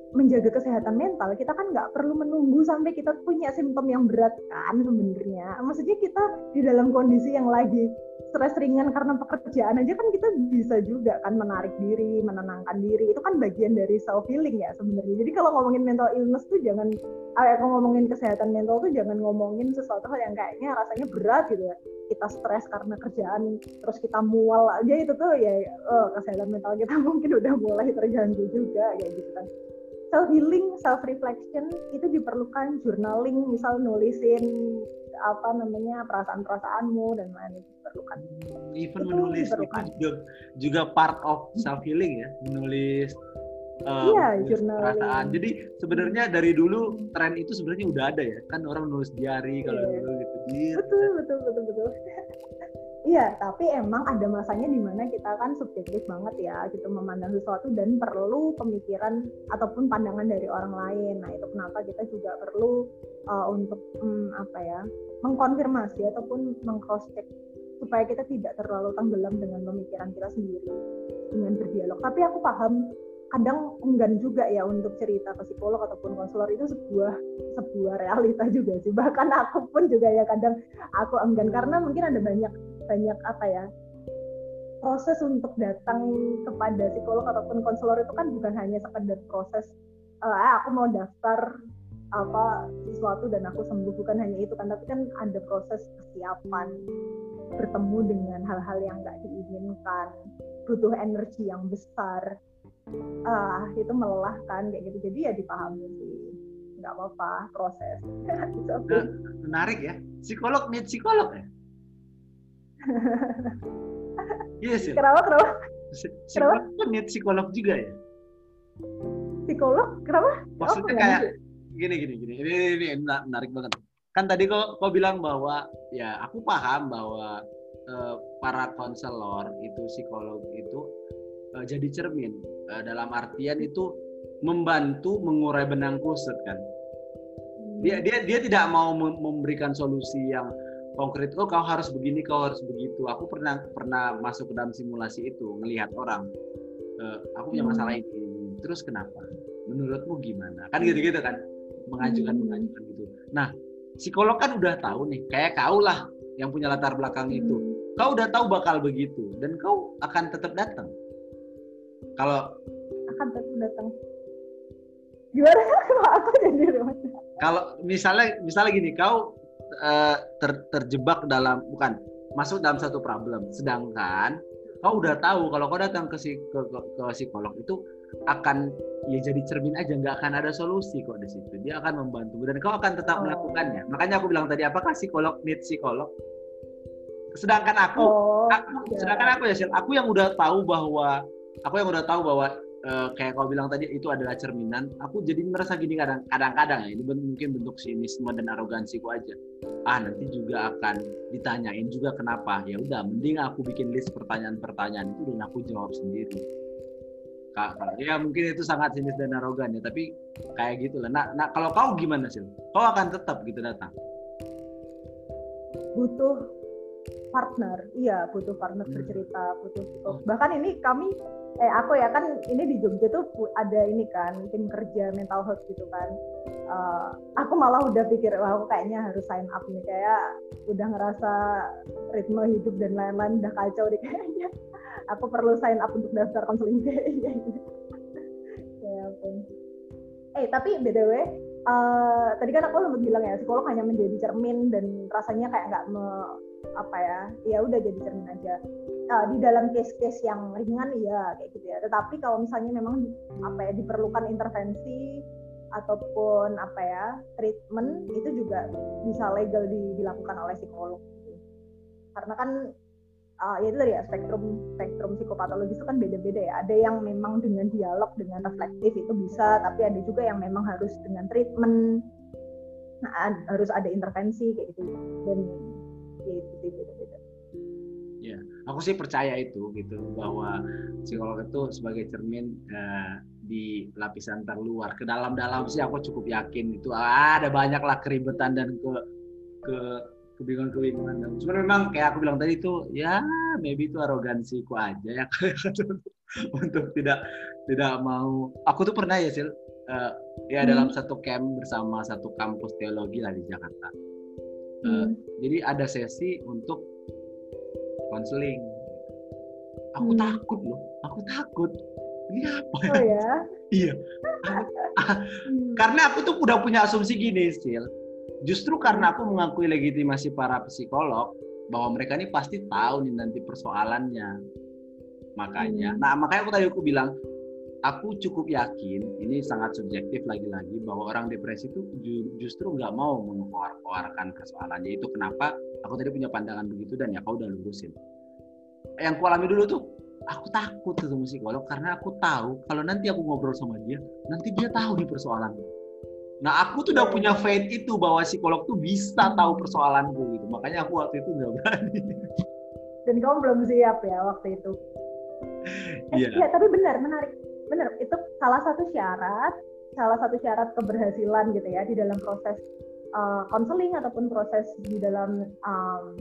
menjaga kesehatan mental kita kan nggak perlu menunggu sampai kita punya simptom yang berat kan sebenarnya. Maksudnya kita di dalam kondisi yang lagi stres ringan karena pekerjaan aja kan kita bisa juga kan menarik diri menenangkan diri. Itu kan bagian dari self healing ya sebenarnya. Jadi kalau ngomongin mental illness tuh jangan eh, kalau ngomongin kesehatan mental tuh jangan ngomongin sesuatu hal yang kayaknya rasanya berat gitu ya. Kita stres karena kerjaan terus kita mual aja itu tuh ya oh, kesehatan mental kita mungkin udah mulai terganggu juga kayak gitu kan self healing, self reflection itu diperlukan journaling, misal nulisin apa namanya perasaan-perasaanmu dan lain itu diperlukan. Even itu menulis diperlukan. itu juga juga part of self healing ya, menulis um, iya, journaling. perasaan. Jadi sebenarnya dari dulu tren itu sebenarnya udah ada ya, kan orang nulis diary kalau yeah. dulu gitu. Betul, betul, betul, betul. Iya, tapi emang ada masanya di mana kita kan subjektif banget ya, gitu memandang sesuatu dan perlu pemikiran ataupun pandangan dari orang lain. Nah, itu kenapa kita juga perlu uh, untuk um, apa ya, mengkonfirmasi ataupun mengcross check supaya kita tidak terlalu tenggelam dengan pemikiran kita sendiri dengan berdialog. Tapi aku paham kadang enggan juga ya untuk cerita ke psikolog ataupun konselor itu sebuah sebuah realita juga sih bahkan aku pun juga ya kadang aku enggan karena mungkin ada banyak banyak apa ya proses untuk datang kepada psikolog ataupun konselor itu kan bukan hanya sekedar proses uh, aku mau daftar apa sesuatu dan aku sembuh bukan hanya itu kan tapi kan ada proses persiapan bertemu dengan hal-hal yang nggak diinginkan butuh energi yang besar. Ah itu melelahkan kayak gitu. Jadi ya dipahami sih. Nggak apa-apa proses. Okay. menarik ya. Psikolog nih psikolog ya iya sih. kenapa kenapa? Psikolog kan nih psikolog juga ya? Psikolog? Kenapa? Maksudnya oh, kayak gini gini gini. Ini, ini, ini menarik banget. Kan tadi kok kau bilang bahwa ya aku paham bahwa uh, para konselor itu psikolog itu uh, jadi cermin. Uh, dalam artian itu membantu mengurai benang kusut kan? Dia dia dia tidak mau memberikan solusi yang konkret oh kau harus begini kau harus begitu. Aku pernah pernah masuk ke dalam simulasi itu melihat orang uh, aku punya masalah hmm. ini terus kenapa? Menurutmu gimana? Kan gitu gitu kan mengajukan hmm. mengajukan gitu. Nah psikolog kan udah tahu nih kayak kau lah yang punya latar belakang itu. Kau udah tahu bakal begitu dan kau akan tetap datang. Kalau akan tetap datang. Gimana? Kalau aku jadi kalau misalnya misalnya gini kau uh, ter, terjebak dalam bukan masuk dalam satu problem. Sedangkan kau udah tahu kalau kau datang ke, ke, ke, ke psikolog itu akan ya jadi cermin aja nggak akan ada solusi kok di situ. Dia akan membantu. Dan kau akan tetap oh. melakukannya. Makanya aku bilang tadi apakah psikolog need psikolog? Sedangkan aku, oh, aku ya. sedangkan aku ya Sil, aku yang udah tahu bahwa aku yang udah tahu bahwa uh, kayak kau bilang tadi itu adalah cerminan. Aku jadi merasa gini kadang kadang-kadang ya ini mungkin bentuk sinisme dan arogansiku aja. Ah nanti juga akan ditanyain juga kenapa. Ya udah mending aku bikin list pertanyaan-pertanyaan itu dan aku jawab sendiri. Ya mungkin itu sangat sinis dan arogan ya tapi kayak gitu lah. Nah, nah kalau kau gimana sih kau akan tetap gitu datang? Butuh partner. Iya butuh partner hmm. bercerita butuh oh. bahkan ini kami eh aku ya kan ini di Jogja tuh ada ini kan tim kerja mental health gitu kan. Uh, aku malah udah pikir wah aku kayaknya harus sign up nih. Kayak udah ngerasa ritme hidup dan lain-lain udah kacau deh kayaknya. Aku perlu sign up untuk daftar konseling ya ampun. Eh tapi btw uh, tadi kan aku sempat bilang ya psikolog hanya menjadi cermin dan rasanya kayak nggak apa ya ya udah jadi cermin aja. Uh, di dalam case-case yang ringan ya kayak gitu ya. Tetapi kalau misalnya memang apa ya diperlukan intervensi ataupun apa ya treatment itu juga bisa legal di, dilakukan oleh psikolog. Karena kan uh, ya itu tadi ya spektrum spektrum psikopatologis itu kan beda-beda ya. Ada yang memang dengan dialog dengan reflektif itu bisa, tapi ada juga yang memang harus dengan treatment, nah, harus ada intervensi kayak gitu. Dan ya itu sih beda-beda. Ya, aku sih percaya itu gitu bahwa psikolog itu sebagai cermin uh, di lapisan terluar ke dalam-dalam sih aku cukup yakin itu ah, ada banyaklah keribetan dan ke ke kebingungan-kebingungan. Cuma memang kayak aku bilang tadi itu ya maybe itu arogansiku aja ya untuk tidak tidak mau. Aku tuh pernah ya sil uh, ya hmm. dalam satu camp bersama satu kampus teologi lah di Jakarta. Uh, hmm. Jadi ada sesi untuk konseling. Aku hmm. takut loh, aku takut. Ini apa? Oh ya? iya. Hmm. Karena aku tuh udah punya asumsi gini, Sil justru karena aku mengakui legitimasi para psikolog bahwa mereka ini pasti tahu nih nanti persoalannya makanya hmm. nah makanya aku tadi aku bilang aku cukup yakin ini sangat subjektif lagi-lagi bahwa orang depresi itu justru nggak mau mengeluarkan persoalannya itu kenapa aku tadi punya pandangan begitu dan ya kau udah lurusin yang aku alami dulu tuh aku takut ketemu psikolog karena aku tahu kalau nanti aku ngobrol sama dia nanti dia tahu di persoalannya Nah aku tuh udah punya faith itu bahwa psikolog tuh bisa tahu persoalanku gitu. Makanya aku waktu itu nggak berani. Dan kamu belum siap ya waktu itu. Iya. Eh, ya, tapi benar, menarik. Benar, itu salah satu syarat, salah satu syarat keberhasilan gitu ya di dalam proses konseling uh, ataupun proses di dalam um,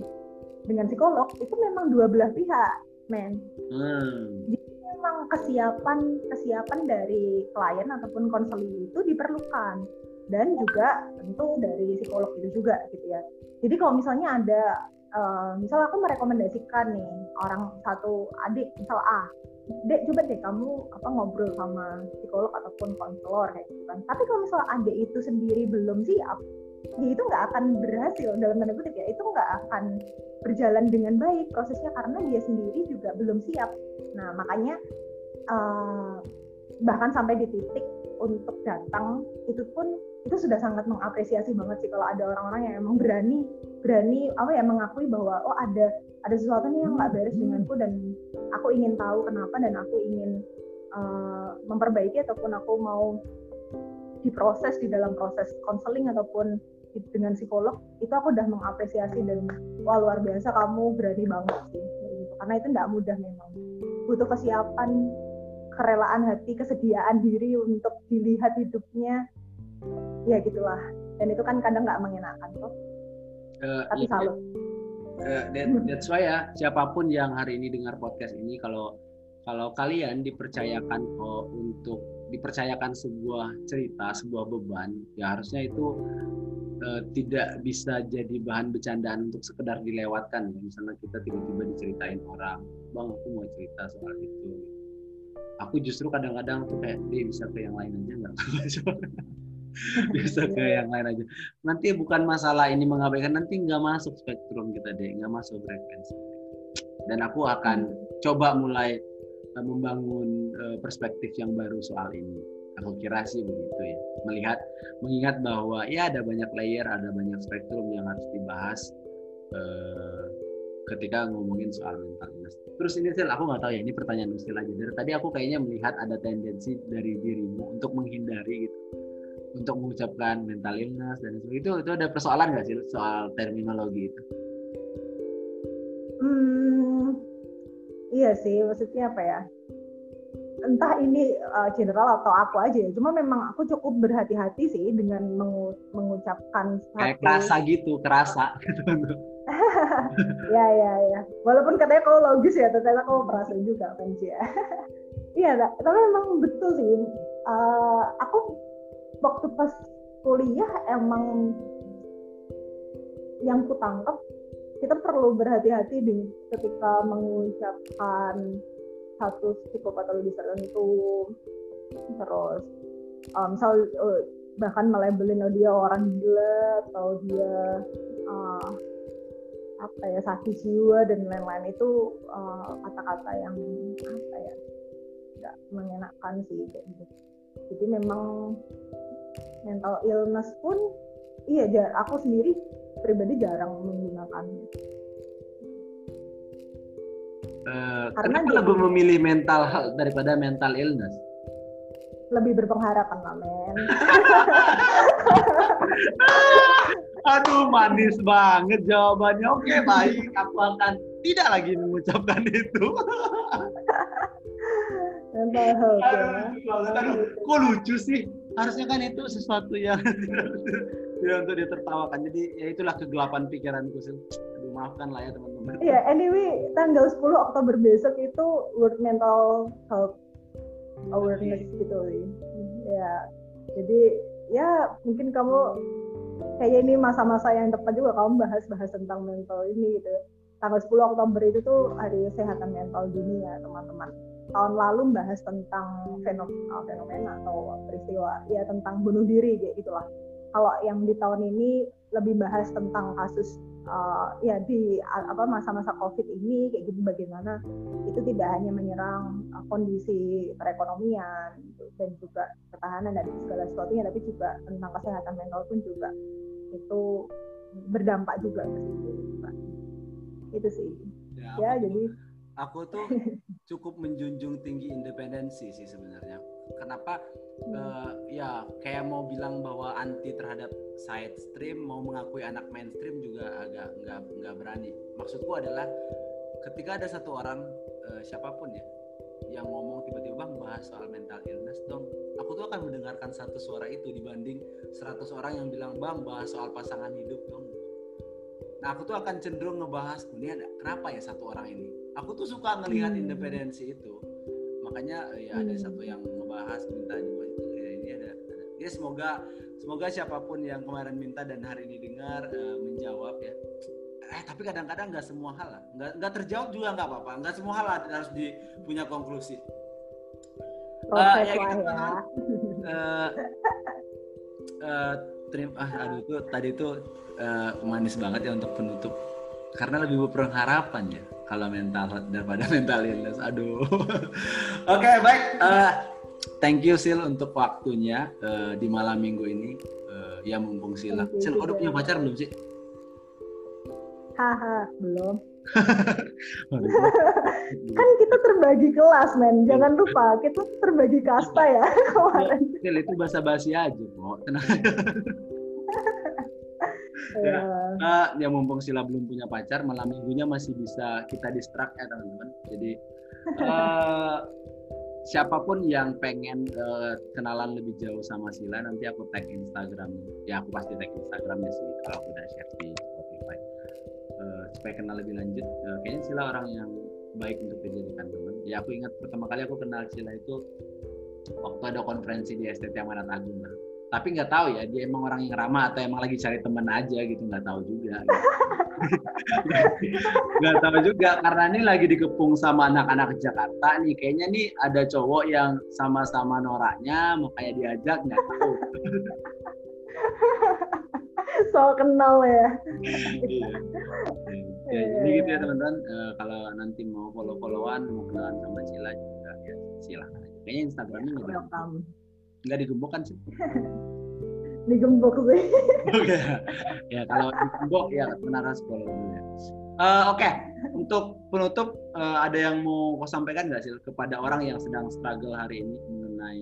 dengan psikolog itu memang dua belah pihak, men. Hmm. Jadi memang kesiapan kesiapan dari klien ataupun konseling itu diperlukan dan juga tentu dari psikolog itu juga gitu ya. Jadi kalau misalnya ada uh, misal aku merekomendasikan nih orang satu adik misal A, Dek coba deh kamu apa ngobrol sama psikolog ataupun konselor kayak gitu kan. Tapi kalau misal adik itu sendiri belum siap, ya itu nggak akan berhasil. Dalam tanda kutip ya itu nggak akan berjalan dengan baik prosesnya karena dia sendiri juga belum siap. Nah makanya uh, bahkan sampai di titik untuk datang itu pun itu sudah sangat mengapresiasi banget sih kalau ada orang-orang yang emang berani berani apa ya mengakui bahwa oh ada ada sesuatu nih yang nggak beres denganku dan aku ingin tahu kenapa dan aku ingin uh, memperbaiki ataupun aku mau diproses di dalam proses konseling ataupun dengan psikolog itu aku udah mengapresiasi dan wah luar biasa kamu berani banget sih gitu. karena itu tidak mudah memang. Butuh kesiapan kerelaan hati kesediaan diri untuk dilihat hidupnya ya gitulah. Dan itu kan kadang nggak mengenakan kok uh, tapi iya, salut uh, that, that's why ya siapa pun yang hari ini dengar podcast ini kalau kalau kalian dipercayakan oh, untuk dipercayakan sebuah cerita sebuah beban ya harusnya itu uh, tidak bisa jadi bahan bercandaan untuk sekedar dilewatkan ya. misalnya kita tiba-tiba diceritain orang bang aku mau cerita soal itu. Aku justru kadang-kadang tuh kayak dia bisa ke yang lain aja nggak bisa ke iya. yang lain aja nanti bukan masalah ini mengabaikan nanti nggak masuk spektrum kita deh nggak masuk frekuensi dan aku akan hmm. coba mulai uh, membangun uh, perspektif yang baru soal ini aku kira sih begitu ya melihat mengingat bahwa ya ada banyak layer ada banyak spektrum yang harus dibahas uh, ketika ngomongin soal mental illness. Terus ini sih aku nggak tahu ya ini pertanyaan usil aja. Dari tadi aku kayaknya melihat ada tendensi dari dirimu untuk menghindari gitu, untuk mengucapkan mental illness dan sebagainya. Itu itu ada persoalan nggak sih soal terminologi itu? Hmm, iya sih, maksudnya apa ya? entah ini uh, general atau aku aja ya. Cuma memang aku cukup berhati-hati sih dengan mengu mengucapkan kayak kerasa gitu, kerasa gitu. ya ya ya. Walaupun katanya kalau logis ya, ternyata kau merasa juga kan ya. iya, tapi memang betul sih. Uh, aku waktu pas kuliah emang yang ku tangkap kita perlu berhati-hati ketika mengucapkan satu psikopatologi tertentu terus um, misal uh, bahkan melabelin dia orang gila atau dia uh, apa ya sakit jiwa dan lain-lain itu kata-kata uh, yang apa ya nggak mengenakan sih kayak gitu jadi memang mental illness pun iya aku sendiri pribadi jarang menggunakannya Uh, Karena kenapa lebih memilih mental health daripada mental illness? Lebih berpengharapan lah, men. Aduh, manis banget jawabannya. Oke, baik. Aku akan tidak lagi mengucapkan itu. mental health ya. Aduh, kok lucu sih? Harusnya kan itu sesuatu yang tidak untuk ditertawakan. Jadi ya itulah kegelapan pikiranku sih maafkan lah ya teman-teman. Iya, yeah, anyway, tanggal 10 Oktober besok itu World Mental Health Awareness okay. gitu. Ya, jadi ya mungkin kamu kayak ini masa-masa yang tepat juga kamu bahas-bahas tentang mental ini gitu. Tanggal 10 Oktober itu tuh hari kesehatan mental dunia, teman-teman. Tahun lalu bahas tentang fenomena, fenomena atau peristiwa ya tentang bunuh diri kayak gitulah. Kalau yang di tahun ini lebih bahas tentang kasus uh, ya di apa masa-masa covid ini kayak gitu bagaimana itu tidak hanya menyerang uh, kondisi perekonomian gitu, dan juga ketahanan dan segala sesuatunya tapi juga tentang kesehatan mental pun juga itu berdampak juga ke situ itu sih. Ya, ya jadi aku tuh cukup menjunjung tinggi independensi sih sebenarnya. Kenapa? Hmm. uh, ya kayak mau bilang bahwa anti terhadap side stream mau mengakui anak mainstream juga agak nggak nggak berani. Maksudku adalah ketika ada satu orang uh, siapa pun ya yang ngomong tiba-tiba bang bahas soal mental illness dong. Aku tuh akan mendengarkan satu suara itu dibanding 100 orang yang bilang bang bahas soal pasangan hidup dong. Nah aku tuh akan cenderung ngebahas ini ada kenapa ya satu orang ini aku tuh suka ngelihat hmm. independensi itu. Makanya ya ada hmm. satu yang ngebahas minta juga itu ya ini ada, ada. Ya semoga semoga siapa pun yang kemarin minta dan hari ini dengar uh, menjawab ya. Eh tapi kadang-kadang nggak semua hal lah. Nggak nggak terjawab juga nggak apa-apa. Nggak semua hal harus di punya konklusi. Uh, ya gitu ya. Uh, uh, terima ah, aduh tuh tadi tuh uh, manis banget ya untuk penutup karena lebih berpengharapan ya kalau mental daripada mental illness. Aduh. Oke, okay, baik. Uh, thank you Sil untuk waktunya uh, di malam minggu ini. Uh, ya mumpung Sila. Sil, udah punya pacar belum sih? Haha, belum. kan kita terbagi kelas men jangan lupa kita terbagi kasta ya kemarin Sil itu bahasa basi aja kok tenang ya, ya mumpung Sila belum punya pacar malam minggunya masih bisa kita distract ya teman-teman. Jadi uh, siapa pun yang pengen uh, kenalan lebih jauh sama Sila nanti aku tag Instagram. Ya aku pasti tag Instagramnya sih kalau aku udah share di Spotify. Uh, supaya kenal lebih lanjut. Uh, kayaknya Sila orang yang baik untuk dijadikan teman. Ya aku ingat pertama kali aku kenal Sila itu waktu ada konferensi di STT Amanat Agung lah tapi nggak tahu ya dia emang orang yang ramah atau emang lagi cari temen aja gitu nggak tahu juga. Gitu. nggak tahu juga karena ini lagi dikepung sama anak-anak Jakarta nih. Kayaknya nih ada cowok yang sama-sama noraknya makanya diajak nggak tahu. So kenal ya. Iya. ya, jadi gitu ya teman-teman. Uh, kalau nanti mau follow-followan mau kenalan sama Cila juga ya silahkan aja. Kayaknya Instagramnya nggak nggak digembok kan sih. Digembok sih. Oke ya kalau digembok ya menara sekolah dulu ya uh, oke. Okay. untuk penutup uh, ada yang mau kau sampaikan nggak sih kepada orang yang sedang struggle hari ini mengenai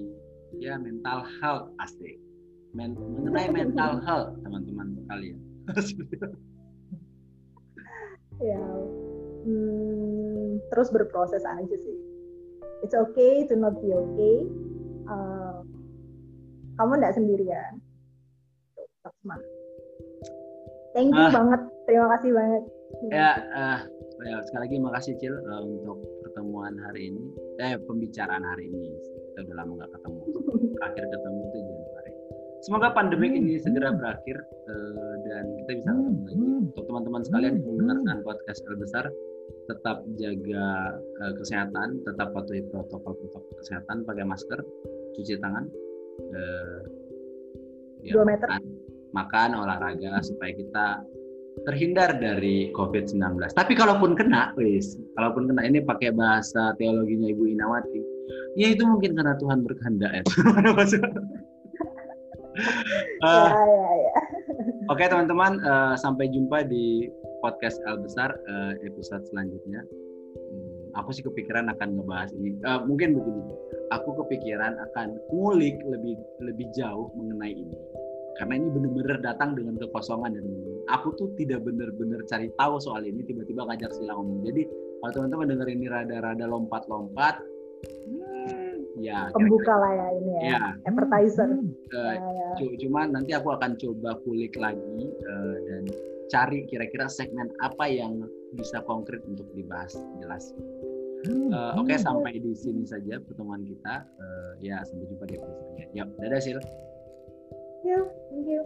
ya mental health? Asli Men mengenai mental health teman-teman kalian ya hmm, terus berproses aja sih. It's okay to not be okay. Uh, kamu nggak sendirian. Tetap semangat thank you uh, banget. Terima kasih banget. Ya uh, ya sekali lagi makasih Cil uh, untuk pertemuan hari ini. Eh pembicaraan hari ini. Kita udah lama nggak ketemu. Terakhir ketemu itu Januari. Semoga pandemi ini segera berakhir uh, dan kita bisa ketemu lagi. Untuk teman-teman sekalian yang mendengarkan podcast El Besar tetap jaga uh, kesehatan tetap patuhi protokol protokol kesehatan pakai masker cuci tangan eh, ya, dua meter makan, makan olahraga supaya kita terhindar dari COVID-19. Tapi kalaupun kena, wis, kalaupun kena ini pakai bahasa teologinya Ibu Inawati, ya itu mungkin karena Tuhan berkehendak ya. uh, ya, ya, ya. Oke okay, teman-teman, uh, sampai jumpa di podcast El Besar uh, episode selanjutnya. Aku sih kepikiran akan ngebahas ini. Uh, mungkin begini aku kepikiran akan ngulik lebih lebih jauh mengenai ini karena ini benar-benar datang dengan kekosongan dan aku tuh tidak benar-benar cari tahu soal ini tiba-tiba ngajak sila ngomong jadi kalau teman-teman dengar ini rada-rada lompat-lompat hmm, ya pembuka lah ya ini ya, ya. advertiser uh, ya, ya. cuman nanti aku akan coba kulik lagi uh, dan cari kira-kira segmen apa yang bisa konkret untuk dibahas jelas Uh, Oke, okay, sampai di sini saja pertemuan kita. Uh, ya, sampai jumpa di episode selanjutnya. Yap, dadah Sil. Yeah, thank you.